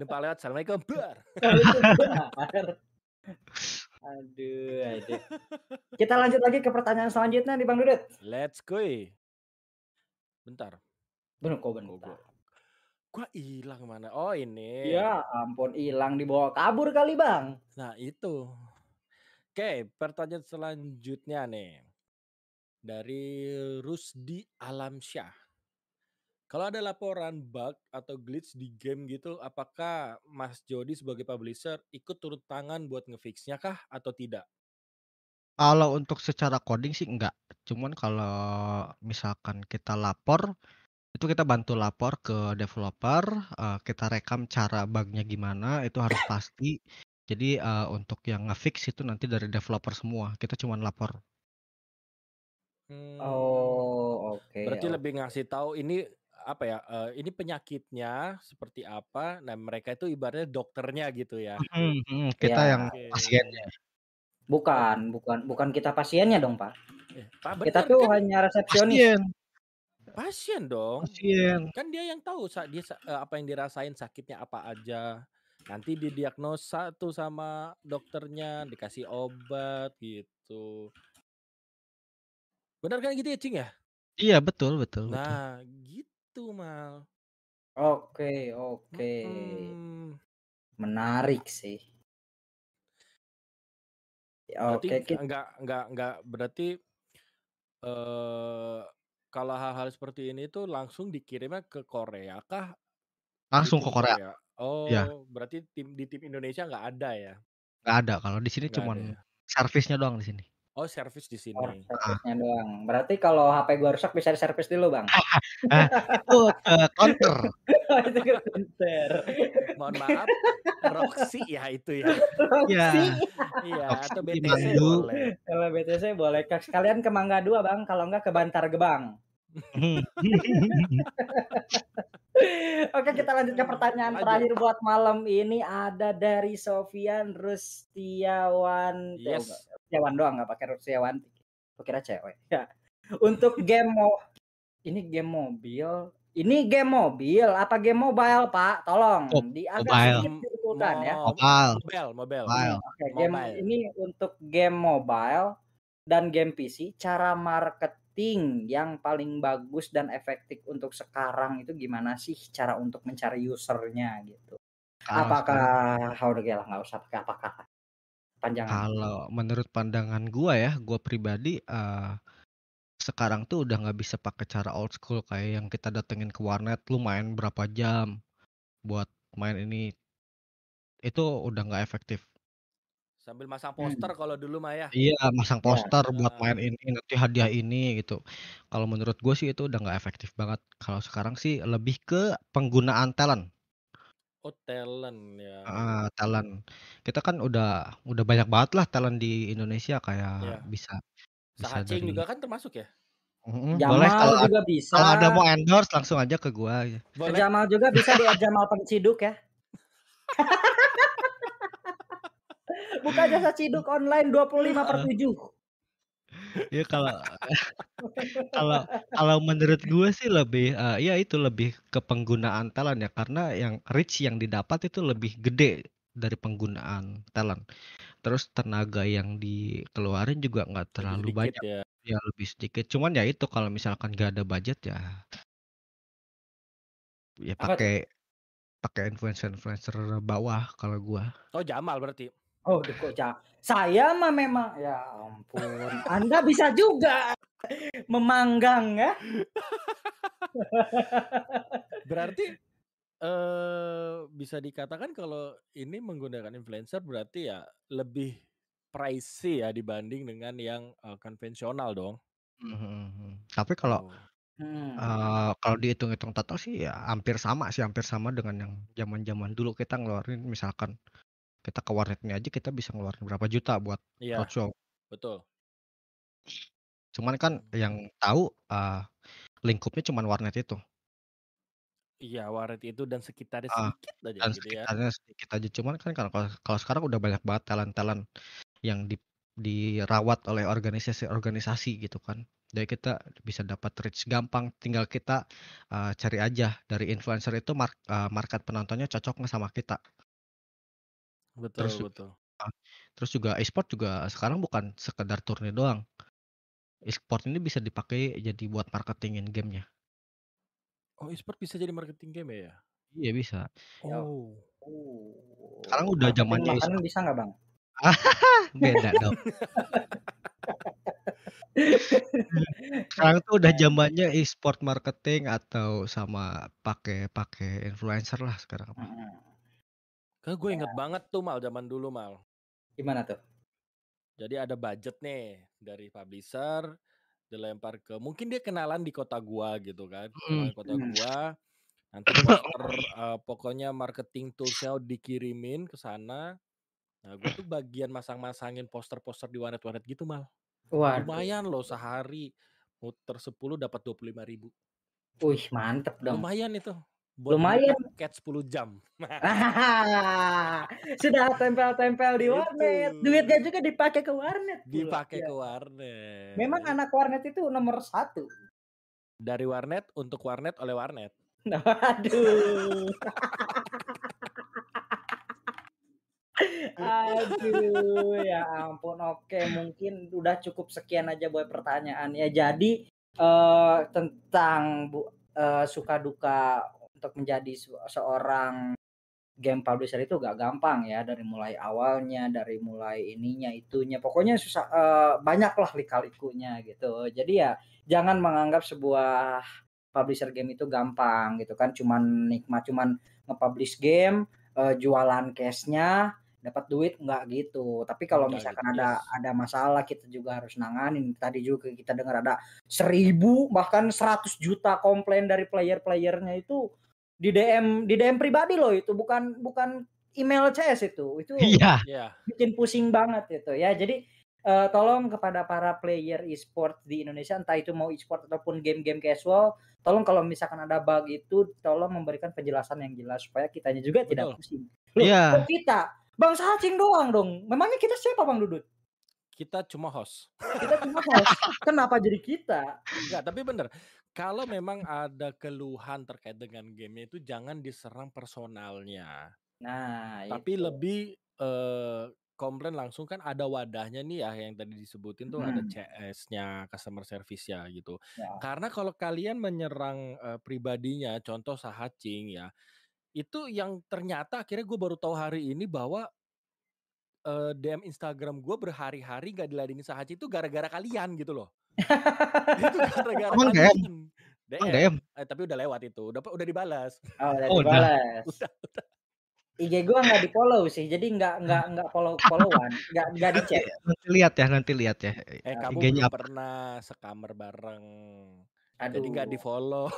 Depan lewat, Assalamualaikum, bar. [laughs] Aduh, aduh. Kita lanjut lagi ke pertanyaan selanjutnya nih Bang Dudut. Let's go. Bentar. Bener kok Kok bentar. gua, gua hilang mana? Oh ini. Ya ampun hilang dibawa kabur kali Bang. Nah itu. Oke, pertanyaan selanjutnya nih. Dari Rusdi Alamsyah. Kalau ada laporan bug atau glitch di game gitu, apakah Mas Jody sebagai publisher ikut turun tangan buat ngefixnya kah atau tidak? Kalau untuk secara coding sih enggak. Cuman kalau misalkan kita lapor, itu kita bantu lapor ke developer, eh, kita rekam cara bugnya gimana, itu harus pasti. Jadi eh, untuk yang ngefix itu nanti dari developer semua. Kita cuman lapor. Hmm, Oh oke. berarti oke. lebih ngasih tahu ini apa ya? eh, ini penyakitnya seperti apa? Nah mereka itu ibaratnya dokternya gitu ya. Mhm, mhm, Kita Ya. yang Oke. pasiennya. Bukan, bukan, bukan kita pasiennya dong Pak. Eh, Pak Kita tuh kan hanya resepsionis. Pasien, pasien dong. pasien. Kan dia yang tahu sa- dia sa- eh, apa yang dirasain sakitnya apa aja. Nanti didiagnosa tuh sama dokternya, dikasih obat gitu. Benar kan gitu ya, Cing ya? Iya betul betul betul. Nah, gitu mal. Oke, oke. Mm-mm. Menarik sih. Berarti Oke, kita enggak enggak enggak berarti eh kalau hal-hal seperti ini tuh langsung dikirimnya ke Korea kah? Langsung ke tim Korea. Korea. Oh, Ya, berarti tim di tim Indonesia nggak ada ya? nggak ada. Kalau di sini cuman ya? servisnya doang di sini. Oh, servis di sini. or Ah, servisnya doang. Berarti kalau HP gua rusak bisa diservis dulu, Bang. ah, [laughs] itu counter. [laughs] Oh, itu counter. Mohon maaf, Roxy ya itu ya. Iya, Roxy. Iya, atau BTC boleh. Kalau BTC boleh Kak, sekalian ke Mangga 2, Bang. Kalau enggak ke Bantar Gebang. [laughs] Oke, kita lanjut ke pertanyaan Lanjut. terakhir buat malam ini ada dari Sofian Rustiawan. Yes. Rustiawan doang nggak pakai Rustiawan. Kira cewek. Ya. Untuk game mo ini game mobil. Ini game mobil apa game mobile, Pak? Tolong Oh, di agak mobile. sedikit dibetulkan ya. Mo- Mobile, Mobile, mobile. mobile. Oke, game Mobile. ini untuk game mobile dan game PC, cara marketing yang paling bagus dan efektif untuk sekarang itu gimana sih cara untuk mencari usernya gitu? Kalau Apakah, udah lah nggak usah pakai apakah panjangan. kalau menurut pandangan gua ya, gua pribadi eh, sekarang tuh udah nggak bisa pakai cara old school kayak yang kita datengin ke warnet, lu main berapa jam buat main ini, itu udah nggak efektif. Sambil masang Hmm. poster kalau dulu mah ya. Iya, masang Ya. poster buat Nah, main ini, nanti hadiah ini gitu. Kalau menurut gue sih itu udah nggak efektif banget. Kalau sekarang sih lebih ke penggunaan talent. oh talent ya. Ah, talent. Kita kan udah udah banyak banget lah talent di Indonesia Ya. kayak bisa bisa Sahacing dari juga kan termasuk ya? Boleh Jamal kalau ad- juga bisa. kalau ada mau endorse langsung aja ke gua. Ke Boleh. Jamal juga bisa di Jamal Penciduk ya. [laughs] Buka jasa ciduk online 25 per 7. Ya kalau kalau kalau menurut gue sih lebih eh, ya itu lebih ke penggunaan talent ya karena yang reach yang didapat itu lebih gede dari penggunaan talent. Terus tenaga yang dikeluarin juga nggak Lebih terlalu sedikit banyak. ya. Ya lebih sedikit. Cuman ya itu kalau misalkan gak ada budget ya ya pakai pakai influencer-influencer bawah kalau gua. Oh Jamal berarti. Oh, ja- Saya mah memang ya ampun. Anda bisa juga. Memanggang ya. Berarti eh bisa dikatakan kalau ini menggunakan influencer berarti ya lebih pricey ya dibanding dengan yang uh, konvensional dong. Mhm, Tapi kalau Oh. Hmm. uh, kalau dihitung-hitung total sih ya hampir sama sih, hampir sama dengan yang zaman-zaman dulu kita ngeluarin misalkan kita ke warnet ini aja kita bisa ngeluarin berapa juta buat Iya, roadshow. betul. Cuman kan Hmm. yang tahu uh, lingkupnya cuman warnet itu. Iya, warnet itu dan sekitarnya Ah, sedikit aja dan gitu ya. sekitarnya sedikit aja. Cuman kan kalau kalau kalau sekarang udah banyak banget talent-talent yang di dirawat oleh organisasi-organisasi gitu kan. Jadi kita bisa dapat reach gampang, tinggal kita uh, cari aja dari influencer itu mark, uh, market penontonnya cocok nggak sama kita. Betul, Terus betul. uh, terus juga e-sport juga sekarang bukan sekedar turnya doang. E-sport ini bisa dipakai jadi buat marketingin gamenya. Oh, e-sport bisa jadi marketing game ya? Iya bisa. Oh. Oh. Sekarang udah Marketing zamannya makanan e-sport. bisa nggak bang? [laughs] Beda dong. Sekarang tuh udah Nah, zamannya e-sport marketing atau sama pakai pakai influencer lah sekarang hmm. Kan gue Ya, inget banget tuh mal zaman dulu mal. gimana tuh? Jadi ada budget nih dari publisher dilempar ke mungkin dia kenalan di kota gua gitu kan. Di kota Hmm. gua. Nanti [coughs] poster eh, pokoknya marketing toolsnya dikirimin ke sana. Nah, gue tuh bagian masang-masangin poster-poster di warnet-warnet gitu mal. Waduh. Lumayan loh sehari muter 10 dapat 25 ribu. Wih mantep dong. Lumayan itu. Buat Lumayan. paket 10 jam. [laughs] Sudah tempel-tempel di warnet. Itu. Duitnya juga dipakai ke warnet. Dipakai Ya. ke warnet. Memang anak warnet itu nomor satu. Dari warnet untuk warnet oleh warnet. [laughs] Aduh. Aduh, ya ampun. Oke, mungkin udah cukup sekian aja buat pertanyaan ya. Jadi eh tentang bu, eh, suka duka untuk menjadi se- seorang game publisher itu gak gampang ya dari mulai awalnya, dari mulai ininya itunya. Pokoknya susah eh, banyak lah lika-likunya gitu. Jadi ya jangan menganggap sebuah publisher game itu gampang gitu kan cuman nikmat cuman nge-publish game eh, jualan cashnya dapat duit nggak gitu tapi kalau misalkan gitu, ada yes. ada masalah kita juga harus nanganin tadi juga kita dengar ada seribu bahkan 100 juta komplain dari player-playernya itu di DM di DM pribadi loh itu bukan bukan email CS itu itu Iya. Iya. bikin pusing banget itu ya. Jadi eh, tolong kepada para player e-sport di Indonesia entah itu mau e-sport ataupun game-game casual, tolong kalau misalkan ada bug itu tolong memberikan penjelasan yang jelas supaya kitanya juga tidak Betul. pusing. Loh, Iya. kok kita Bang Sacing doang dong. Memangnya kita siapa Bang Dudut? Kita cuma host. Kita cuma host. [laughs] Kenapa jadi kita? Enggak, tapi bener. Kalau memang ada keluhan terkait dengan game itu jangan diserang personalnya. Nah, Tapi itu. lebih eh, komplain langsung kan ada wadahnya nih ya yang tadi disebutin tuh ada Hmm. CS-nya, customer service-nya gitu. Ya. Karena kalau kalian menyerang eh, pribadinya, contoh Sahacing ya, itu yang ternyata akhirnya gue baru tahu hari ini bahwa eh, DM Instagram gue berhari-hari gak diladenin Sahacing itu gara-gara kalian gitu loh. itu [laughs] gara-gara Emang DM? kalian. Emang DM? Eh, tapi udah lewat itu, udah udah dibalas. Oh, udah Oh, dibalas. Udah, udah. IG gua nggak di follow sih, jadi nggak nggak nggak follow followan, nggak nggak di chat. nanti lihat ya, nanti lihat ya. Eh kamu IG-nya belum pernah sekamar bareng. Jadi Aduh. nggak di follow.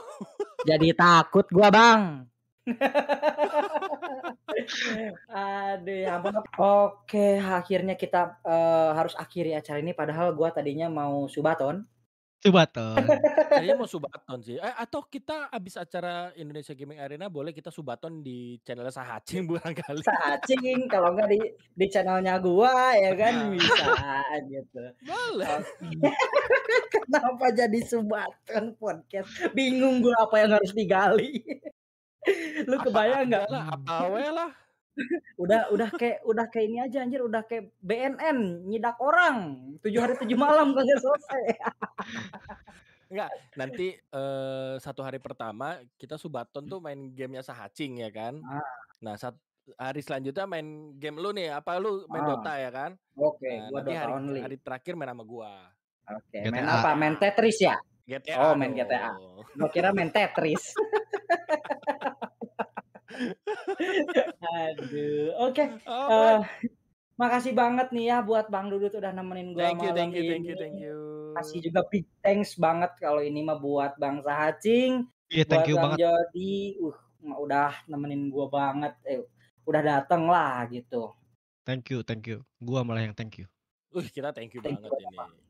Jadi takut gua bang. [laughs] Aduh ya ampun. Oke, akhirnya kita eh, harus akhiri acara ini. Padahal gua tadinya mau subaton. Tuh. [laughs] Kayaknya mau subaton sih. Eh, atau kita abis acara Indonesia Gaming Arena boleh kita subaton di channel Sahacing barangkali. Sacing, kalau nggak di di channelnya gua ya kan bisa gitu. Boleh. [laughs] Kenapa jadi subaton podcast? Bingung gua apa yang harus digali. Lu kebayang nggak? Lah, apa we lah. Udah udah kayak udah kayak ini aja anjir, udah kayak BNN nyidak orang. Tujuh hari tujuh malam [laughs] kagak selesai. Enggak, nanti eh, satu hari pertama kita subaton tuh main gamenya Sahacing ya kan. Ah. Nah, saat hari selanjutnya main game lu nih, apa lu main Ah. Dota ya kan? Oke, Nah, gua nanti Dota hari only. hari terakhir main sama gua. Oke, GTA. main apa? Main Tetris ya? GTA. Oh, main GTA. Gua kira main Tetris. [laughs] Aduh, oke. Alright. eh, makasih banget nih ya buat Bang Dudut udah nemenin gua thank you, malam thank you, thank you, ini. thank you. Kasih juga big thanks banget kalau ini mah buat Bang Sahacing, Iya, buat thank you Bang banget. Jody, uh, udah nemenin gua banget, eh, udah dateng lah gitu. Thank you, thank you. Gua malah yang thank you. Wih, kita thank you Thank you banget banyak, ini.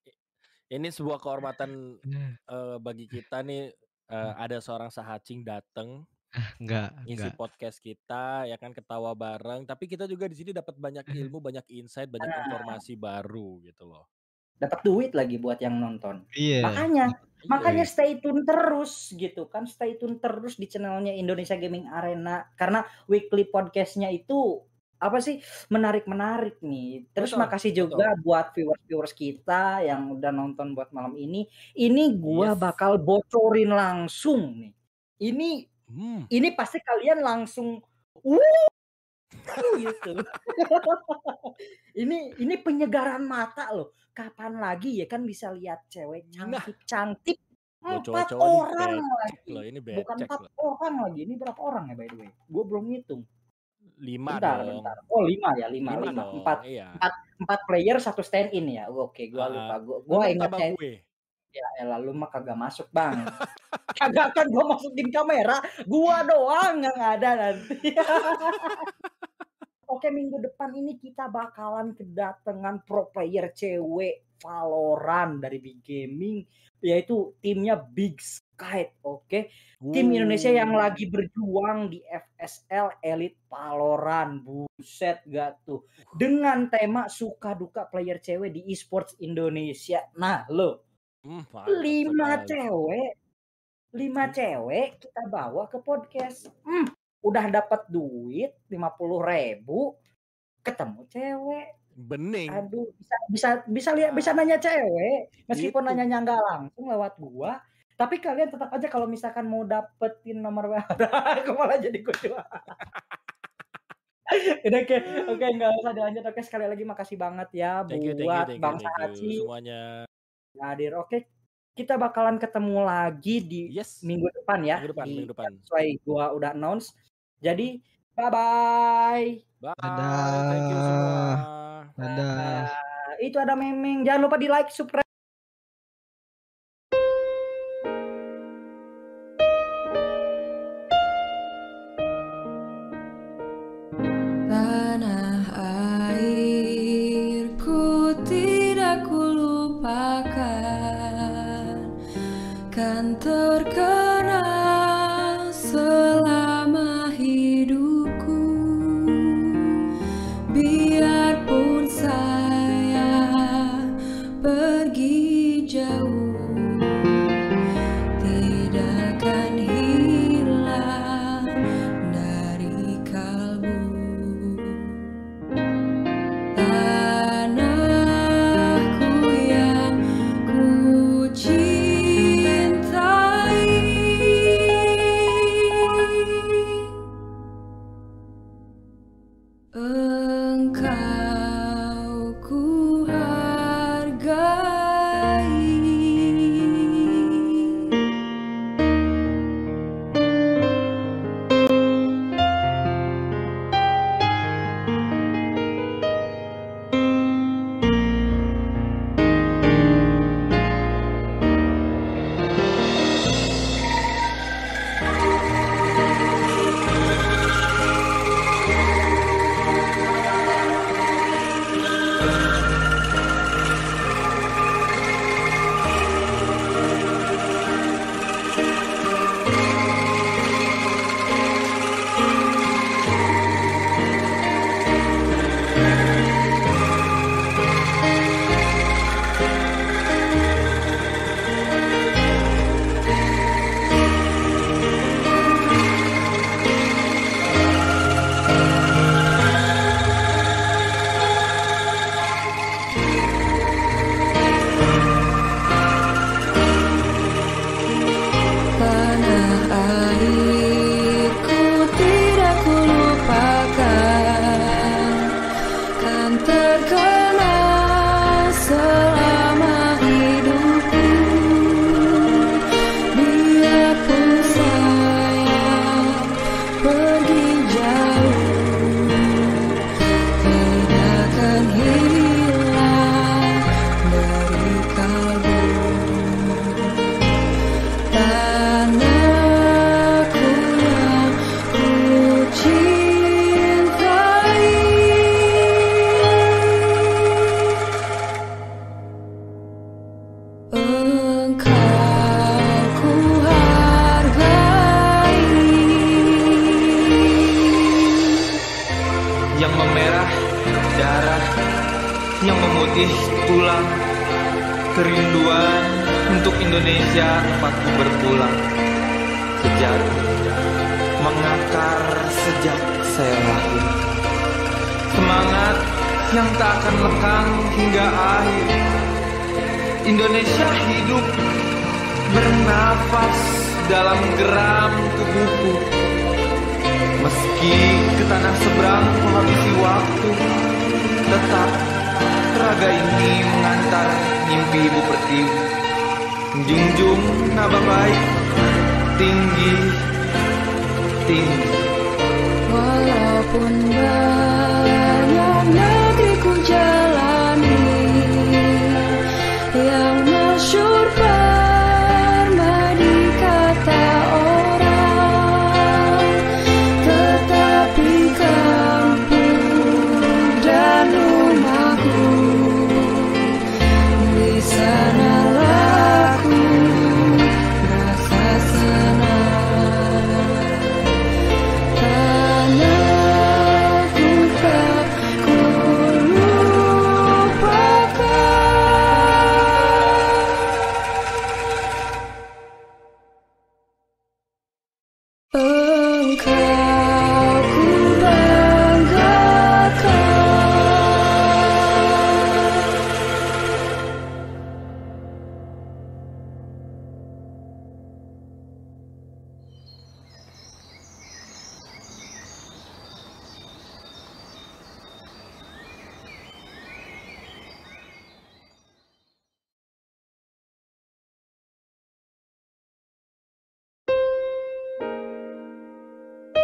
Ini sebuah kehormatan eh, bagi kita nih eh, ada seorang sahacing datang Enggak, ngisi enggak. podcast kita ya kan ketawa bareng tapi kita juga di sini dapat banyak ilmu banyak insight banyak Nah. informasi baru gitu loh Dapat duit lagi buat yang nonton. Iya. Makanya, Iya. makanya stay tune terus gitu kan, stay tune terus di channelnya Indonesia Gaming Arena karena weekly podcastnya itu apa sih menarik-menarik nih. Terus Betul, makasih juga buat viewers-viewers kita yang udah nonton buat malam ini. Ini gua Yes. bakal bocorin langsung nih. Ini Hmm, ini pasti kalian langsung wuh [laughs] gitu. [laughs] ini ini penyegaran mata loh. Kapan lagi ya kan bisa lihat cewek Nah. cantik-cantik empat orang lagi. loh, ini Bukan empat orang lagi. Ini berapa orang ya by the way? Gue belum ngitung. Lima Bentar, dong bentar. Oh lima ya, lima, lima, lima. dong Empat, iya empat player satu stand in ya. Oke, gua Ah, lupa. Gua, gua kan ingatnya gue ya elah lu mah kagak masuk bang. [laughs] kagak kan gua masukin kamera. Gua doang yang ada nanti. [laughs] Oke minggu depan ini kita bakalan kedatangan pro player cewek Valorant dari Big Gaming yaitu timnya Big Sky. Oke, tim Indonesia yang lagi berjuang di FSL Elite Valorant. Buset gak tuh. Dengan tema suka duka player cewek di esports Indonesia. Nah, lo Hmm, lima cewek, lima cewek kita bawa ke podcast. Hmm, udah dapat duit lima puluh ribu, ketemu cewek. Bening Aduh, bisa bisa bisa lihat bisa nanya cewek, meskipun Gitu. nanyanya nggak langsung lewat gua. Tapi kalian tetap aja kalau misalkan mau dapetin nomor WA, [laughs] aku malah jadi kudu. [laughs] Udah oke, oke nggak usah dilanjut. Oke sekali lagi makasih banget ya thank you thank you buat thank you Bang thank you Sahaci semuanya hadir. Oke, kita bakalan ketemu lagi di yes minggu depan ya. minggu depan di minggu depan sesuai gua udah announce. Jadi bye bye. bye Dadah. thank you semua Dadah. itu ada memeng. Jangan lupa di like, subscribe.